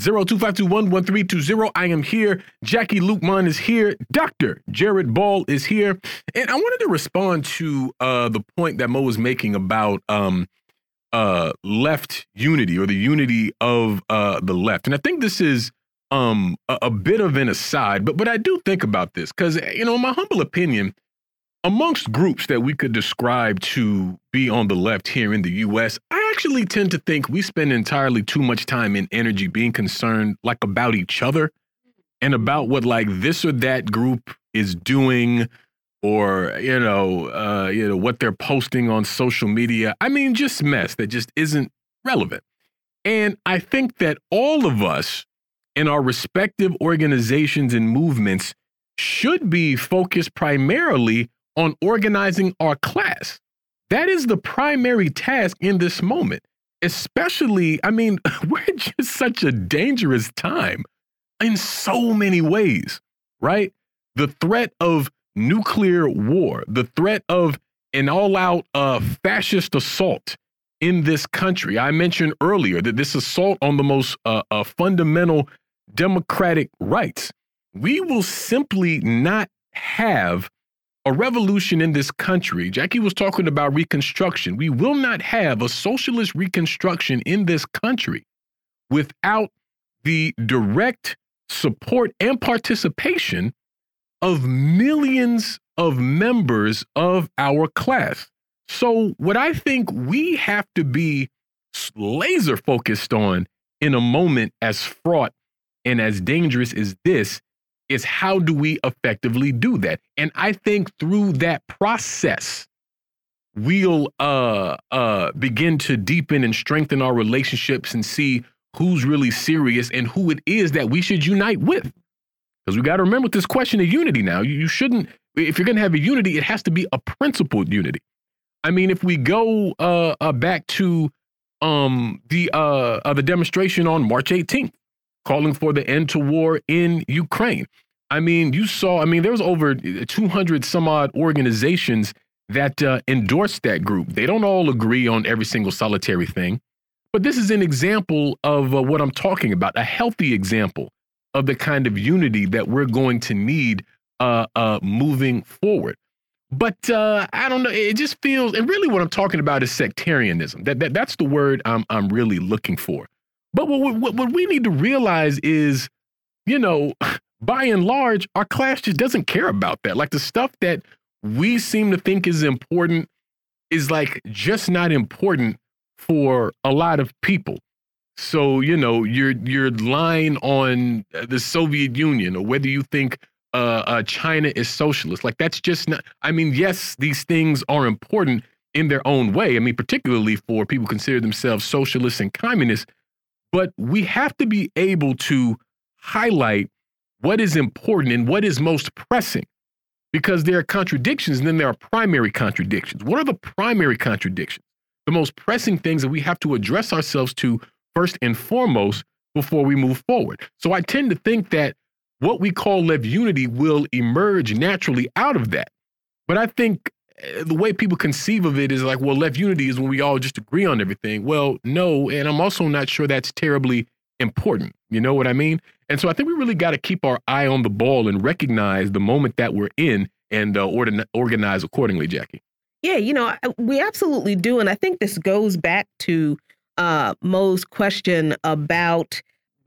Speaker 1: 02521320. I am here. Jacquie Luke Luqman is here. Dr. Jared Ball is here. And I wanted to respond to uh, the point that Mo was making about um, uh, left unity or the unity of uh, the left. And I think this is um a, a bit of an aside, but but I do think about this because you know, in my humble opinion, amongst groups that we could describe to be on the left here in the U.S., I actually tend to think we spend entirely too much time and energy being concerned like about each other and about what like this or that group is doing or you know uh you know what they're posting on social media i mean just mess that just isn't relevant and i think that all of us in our respective organizations and movements should be focused primarily on organizing our class that is the primary task in this moment especially i mean we're just such a dangerous time in so many ways right the threat of nuclear war, the threat of an all out uh, fascist assault in this country. I mentioned earlier that this assault on the most uh, uh, fundamental democratic rights. We will simply not have a revolution in this country. Jacquie was talking about reconstruction. We will not have a socialist reconstruction in this country without the direct support and participation of millions of members of our class. So, what I think we have to be laser focused on in a moment as fraught and as dangerous as this is how do we effectively do that? And I think through that process, we'll uh, uh, begin to deepen and strengthen our relationships and see who's really serious and who it is that we should unite with. Because we got to remember this question of unity now. You, you shouldn't, if you're going to have a unity, it has to be a principled unity. I mean, if we go uh, uh, back to um, the uh, uh the demonstration on March 18th, calling for the end to war in Ukraine. I mean, you saw. I mean, there was over 200 some odd organizations that uh, endorsed that group. They don't all agree on every single solitary thing, but this is an example of uh, what I'm talking about. A healthy example of the kind of unity that we're going to need uh, uh, moving forward. But uh, I don't know. It just feels, and really, what I'm talking about is sectarianism. That, that that's the word I'm I'm really looking for. But what, what what we need to realize is, you know, by and large, our class just doesn't care about that. Like the stuff that we seem to think is important is like just not important for a lot of people. So you know your your line on the Soviet Union, or whether you think uh, uh, China is socialist, like that's just not. I mean, yes, these things are important in their own way. I mean, particularly for people consider themselves socialists and communists. But we have to be able to highlight what is important and what is most pressing, because there are contradictions and then there are primary contradictions. What are the primary contradictions? The most pressing things that we have to address ourselves to first and foremost before we move forward. So I tend to think that what we call left unity will emerge naturally out of that. But I think the way people conceive of it is like, well, left unity is when we all just agree on everything. Well, no, and I'm also not sure that's terribly important. You know what I mean? And so I think we really got to keep our eye on the ball and recognize the moment that we're in and uh, organize accordingly, Jacquie.
Speaker 2: Yeah, you know, we absolutely do. And I think this goes back to uh, Mo's question about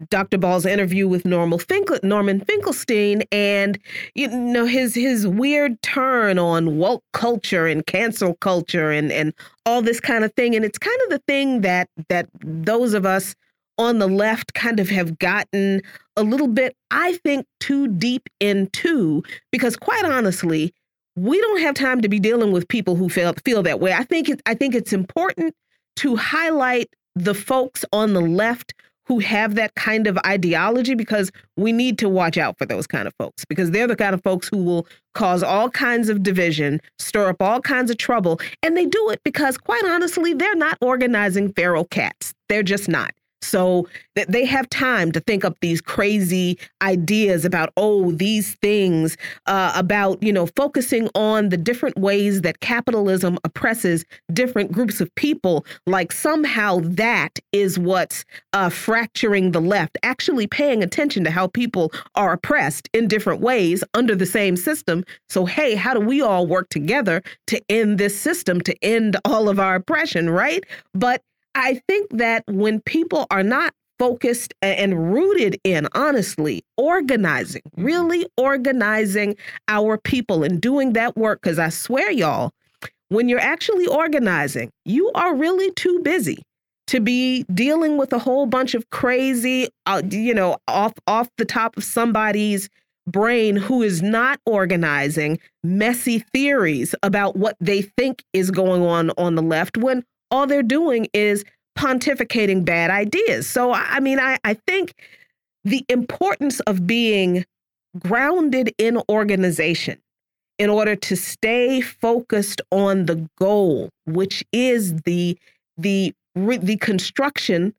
Speaker 2: Dr. Ball's interview with Norman, Finkel, Norman Finkelstein and you know his his weird turn on woke culture and cancel culture and and all this kind of thing and it's kind of the thing that that those of us on the left kind of have gotten a little bit I think too deep into because quite honestly we don't have time to be dealing with people who feel feel that way. I think it, I think it's important to highlight the folks on the left who have that kind of ideology because we need to watch out for those kind of folks because they're the kind of folks who will cause all kinds of division, stir up all kinds of trouble. And they do it because, quite honestly, they're not organizing feral cats. They're just not. So that they have time to think up these crazy ideas about, oh, these things uh, about, you know, focusing on the different ways that capitalism oppresses different groups of people. Like somehow that is what's uh, fracturing the left, actually paying attention to how people are oppressed in different ways under the same system. So, hey, how do we all work together to end this system, to end all of our oppression, right? But I think that when people are not focused and rooted in, honestly, organizing, mm-hmm. really organizing our people and doing that work. Because I swear, y'all, when you're actually organizing, you are really too busy to be dealing with a whole bunch of crazy, uh, you know, off off the top of somebody's brain who is not organizing messy theories about what they think is going on on the left when all they're doing is pontificating bad ideas. So, I mean, I, I think the importance of being grounded in organization in order to stay focused on the goal, which is the the the construction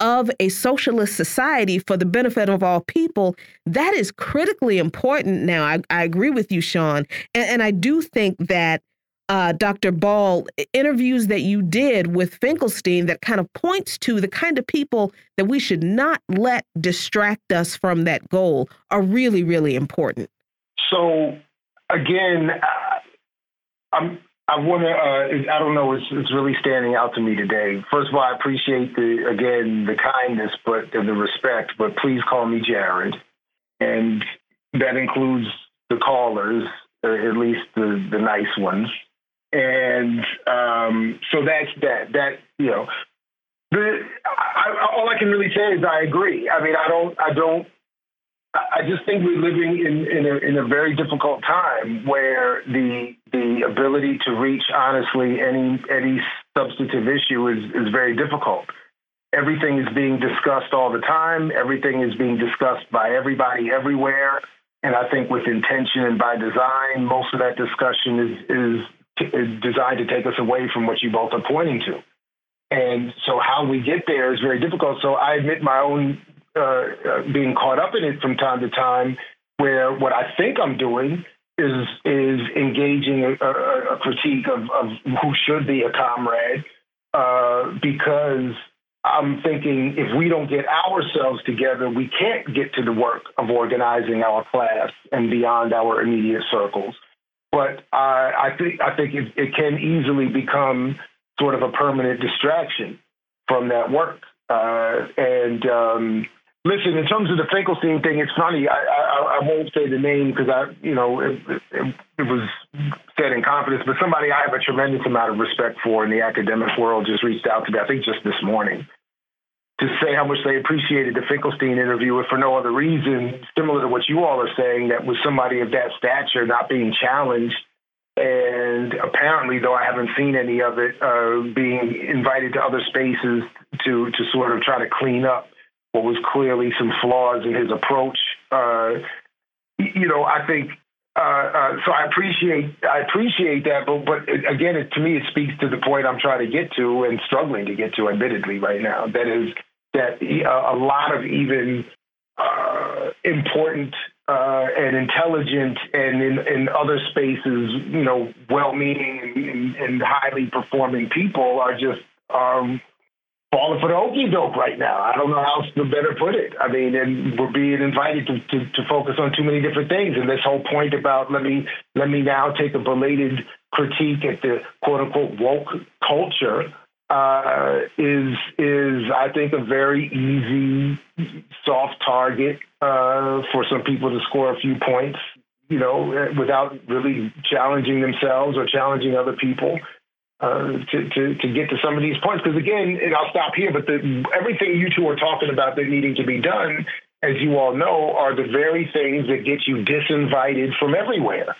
Speaker 2: of a socialist society for the benefit of all people, that is critically important now. I, I agree with you, Sean. And, and I do think that uh, Dr. Ball interviews that you did with Finkelstein that kind of points to the kind of people that we should not let distract us from that goal are really, really important.
Speaker 7: So, again, I'm I want to. Uh, I don't know. It's, it's really standing out to me today. First of all, I appreciate the again the kindness, but and the respect. But please call me Jared, and that includes the callers, at least the the nice ones. And um, so that's that. That you know, the I, all I can really say is I agree. I mean, I don't. I don't I just think we're living in, in a, in, a, very difficult time where the the ability to reach honestly any any substantive issue is, is very difficult. Everything is being discussed all the time. Everything is being discussed by everybody everywhere. And I think with intention and by design, most of that discussion is, is, is designed to take us away from what you both are pointing to. And so how we get there is very difficult. So I admit my own uh, uh, being caught up in it from time to time, where what I think I'm doing is is engaging a, a, a critique of, of, who should be a comrade, uh, because I'm thinking if we don't get ourselves together, we can't get to the work of organizing our class and beyond our immediate circles. But uh, I think I think it, it, can easily become sort of a permanent distraction from that work. Uh, and um, Listen, in terms of the Finkelstein thing, it's funny. I I, I won't say the name because I, you know, it, it, it, was said in confidence. But somebody I have a tremendous amount of respect for in the academic world just reached out to me. I think just this morning to say how much they appreciated the Finkelstein interview, if for no other reason, similar to what you all are saying, that with somebody of that stature not being challenged. And apparently, though I haven't seen any of it, uh, being invited to other spaces to to sort of try to clean up what was clearly some flaws in his approach. Uh, you know, I think uh, uh, so. I appreciate I appreciate that, but but again, it, to me, it speaks to the point I'm trying to get to and struggling to get to, admittedly, right now. That is that a lot of even uh, important uh, and intelligent and in, in other spaces, you know, well-meaning and, and, highly performing people are just um, falling for the okey doke right now. I don't know how else to better put it. I mean, and we're being invited to, to, to, focus on too many different things. And this whole point about let me let me now take a belated critique at the quote unquote woke culture uh, is is I think a very easy soft target uh, for some people to score a few points. You know, without really challenging themselves or challenging other people. Uh, to, to, to get to some of these points. Because again, and I'll stop here, but the, everything you two are talking about that needing to be done, as you all know, are the very things that get you disinvited from everywhere.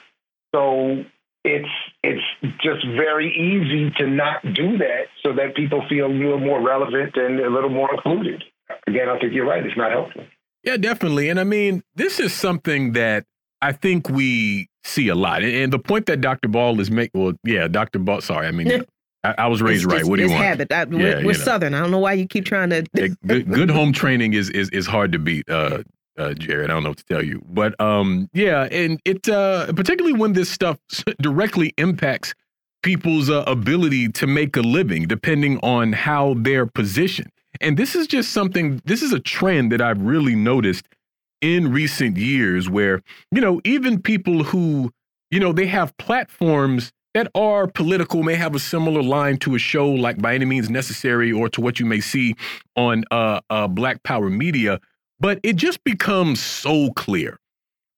Speaker 7: So it's it's just very easy to not do that so that people feel a little more relevant and a little more included. Again, I think you're right. It's not helpful.
Speaker 1: Yeah, definitely. And I mean, this is something that I think we see a lot. And, the point that Dr. Ball is making, well, yeah, Dr. Ball, sorry, I mean, I, I, was raised right. what do you want?
Speaker 2: Habit. I, we're, yeah, we're you know. Southern. I don't know why you keep trying to.
Speaker 1: yeah, good, good, home training is, is, is hard to beat, uh, uh, Jared. I don't know what to tell you. But um, yeah, and it, uh, particularly when this stuff directly impacts people's uh, ability to make a living, depending on how they're positioned. And this is just something, this is a trend that I've really noticed in recent years where, you know, even people who, you know, they have platforms that are political may have a similar line to a show like By Any Means Necessary or to what you may see on uh, uh, Black Power Media. But it just becomes so clear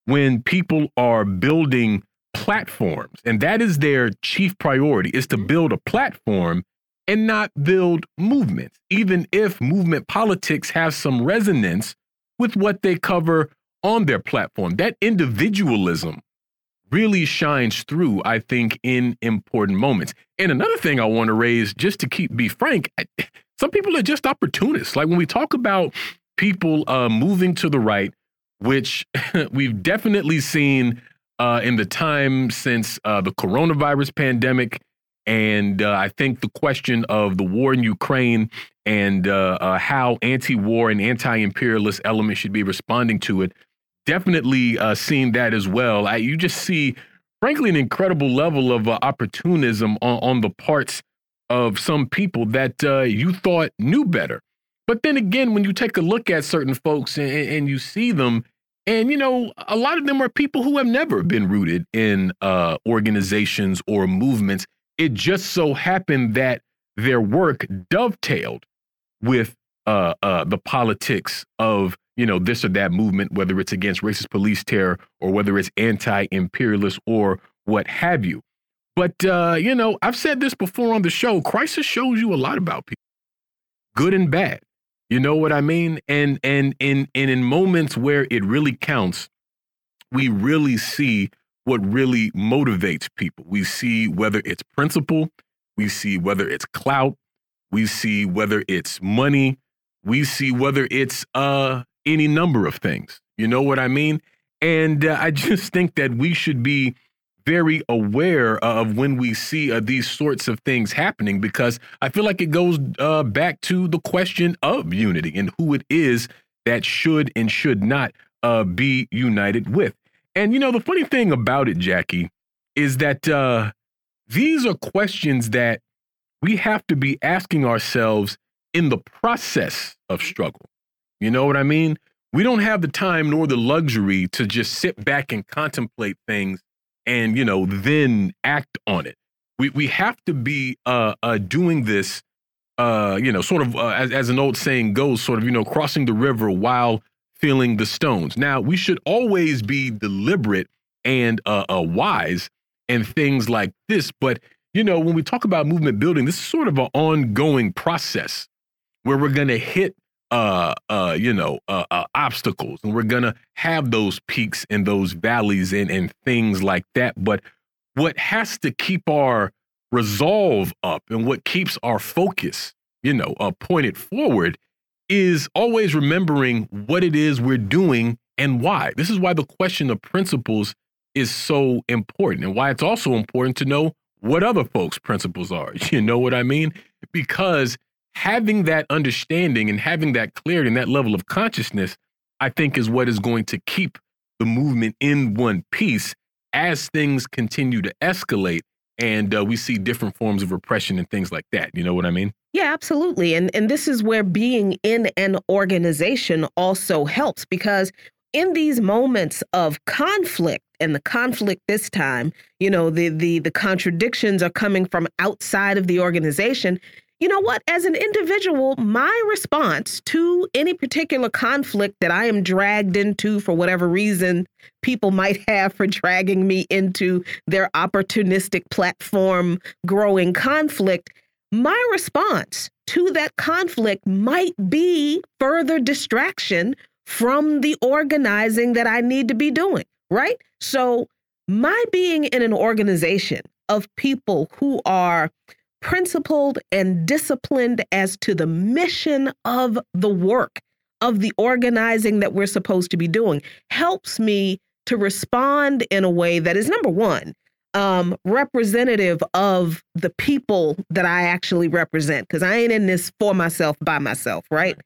Speaker 1: when people are building platforms, and that is their chief priority, is to build a platform and not build movements, even if movement politics have some resonance with what they cover on their platform. That individualism really shines through, I think, in important moments. And another thing I want to raise, just to keep be frank, some people are just opportunists. Like when we talk about people uh, moving to the right, which we've definitely seen uh, in the time since uh, the coronavirus pandemic. And uh, I think the question of the war in Ukraine and uh, uh, how anti war and anti imperialist elements should be responding to it definitely seen that as well. I, you just see, frankly, an incredible level of opportunism on, on, the parts of some people that you thought knew better. But then again, when you take a look at certain folks and, and, you see them, and you know, a lot of them are people who have never been rooted in uh, organizations or movements. It just so happened that their work dovetailed with uh, uh, the politics of you know, this or that movement, whether it's against racist police terror or whether it's anti imperialist or what have you. But, uh, you know, I've said this before on the show crisis shows you a lot about people, good and bad. You know what I mean? And, and, and, and in moments where it really counts, we really see what really motivates people. We see whether it's principle, we see whether it's clout, we see whether it's money, we see whether it's uh any number of things. You know what I mean? And uh, I just think that we should be very aware of when we see uh, these sorts of things happening because I feel like it goes uh, back to the question of unity and who it is that should and should not uh, be united with. And you know, the funny thing about it, Jacquie, is that uh, these are questions that we have to be asking ourselves in the process of struggle. You know what I mean? We don't have the time nor the luxury to just sit back and contemplate things and, you know, then act on it. We, we have to be uh, uh, doing this, uh, you know, sort of uh, as, as an old saying goes, sort of, you know, crossing the river while feeling the stones. Now, we should always be deliberate and uh, uh, wise and things like this. But, you know, when we talk about movement building, this is sort of an ongoing process where we're going to hit uh uh you know uh, uh, obstacles. And we're gonna have those peaks and those valleys and and things like that. But what has to keep our resolve up and what keeps our focus you know uh, pointed forward is always remembering what it is we're doing and why. This is why the question of principles is so important and why it's also important to know what other folks principles are. You know what i mean? Because having that understanding and having that clarity and that level of consciousness, I think is what is going to keep the movement in one piece as things continue to escalate and uh, we see different forms of repression and things like that. You know what I mean?
Speaker 2: Yeah, absolutely. And and this is where being in an organization also helps because in these moments of conflict and the conflict this time, you know, the the the contradictions are coming from outside of the organization you know what? As an individual, my response to any particular conflict that I am dragged into for whatever reason people might have for dragging me into their opportunistic platform growing conflict, my response to that conflict might be further distraction from the organizing that I need to be doing, right? So, my being in an organization of people who are principled and disciplined as to the mission of the work, of the organizing that we're supposed to be doing, helps me to respond in a way that is number one, um, representative of the people that I actually represent, because I ain't in this for myself by myself, right?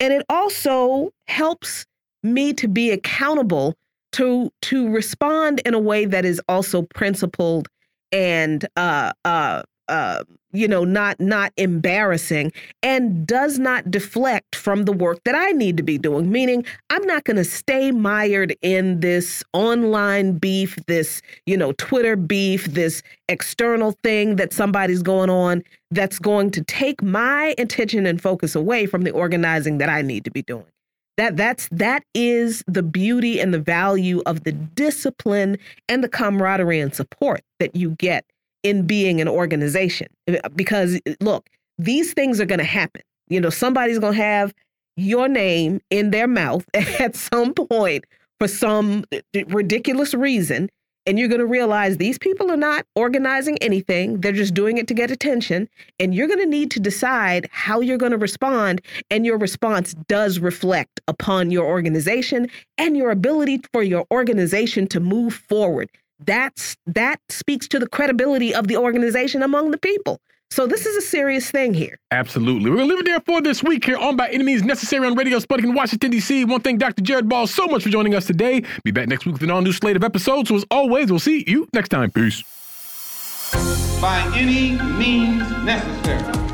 Speaker 2: And it also helps me to be accountable to to respond in a way that is also principled and uh, uh, uh, you know, not not embarrassing, and does not deflect from the work that I need to be doing. Meaning, I'm not going to stay mired in this online beef, this you know, Twitter beef, this external thing that somebody's going on that's going to take my attention and focus away from the organizing that I need to be doing. That that's that is the beauty and the value of the discipline and the camaraderie and support that you get in being an organization. Uh, because uh, look, these things are going to happen. You know, somebody's going to have your name in their mouth at some point for some uh, ridiculous reason and you're going to realize these people are not organizing anything. They're just doing it to get attention. And you're going to need to decide how you're going to respond. And your response does reflect upon your organization and your ability for your organization to move forward. That's that speaks to the credibility of the organization among the people. So this is a serious thing here.
Speaker 1: Absolutely. We're going to leave it there for this week here on By Any Means Necessary on Radio Sputnik in Washington, D.C. One thing, Dr. Jared Ball, so much for joining us today. Be back next week with an all-new slate of episodes. So as always, we'll see you next time. Peace.
Speaker 3: By any means necessary.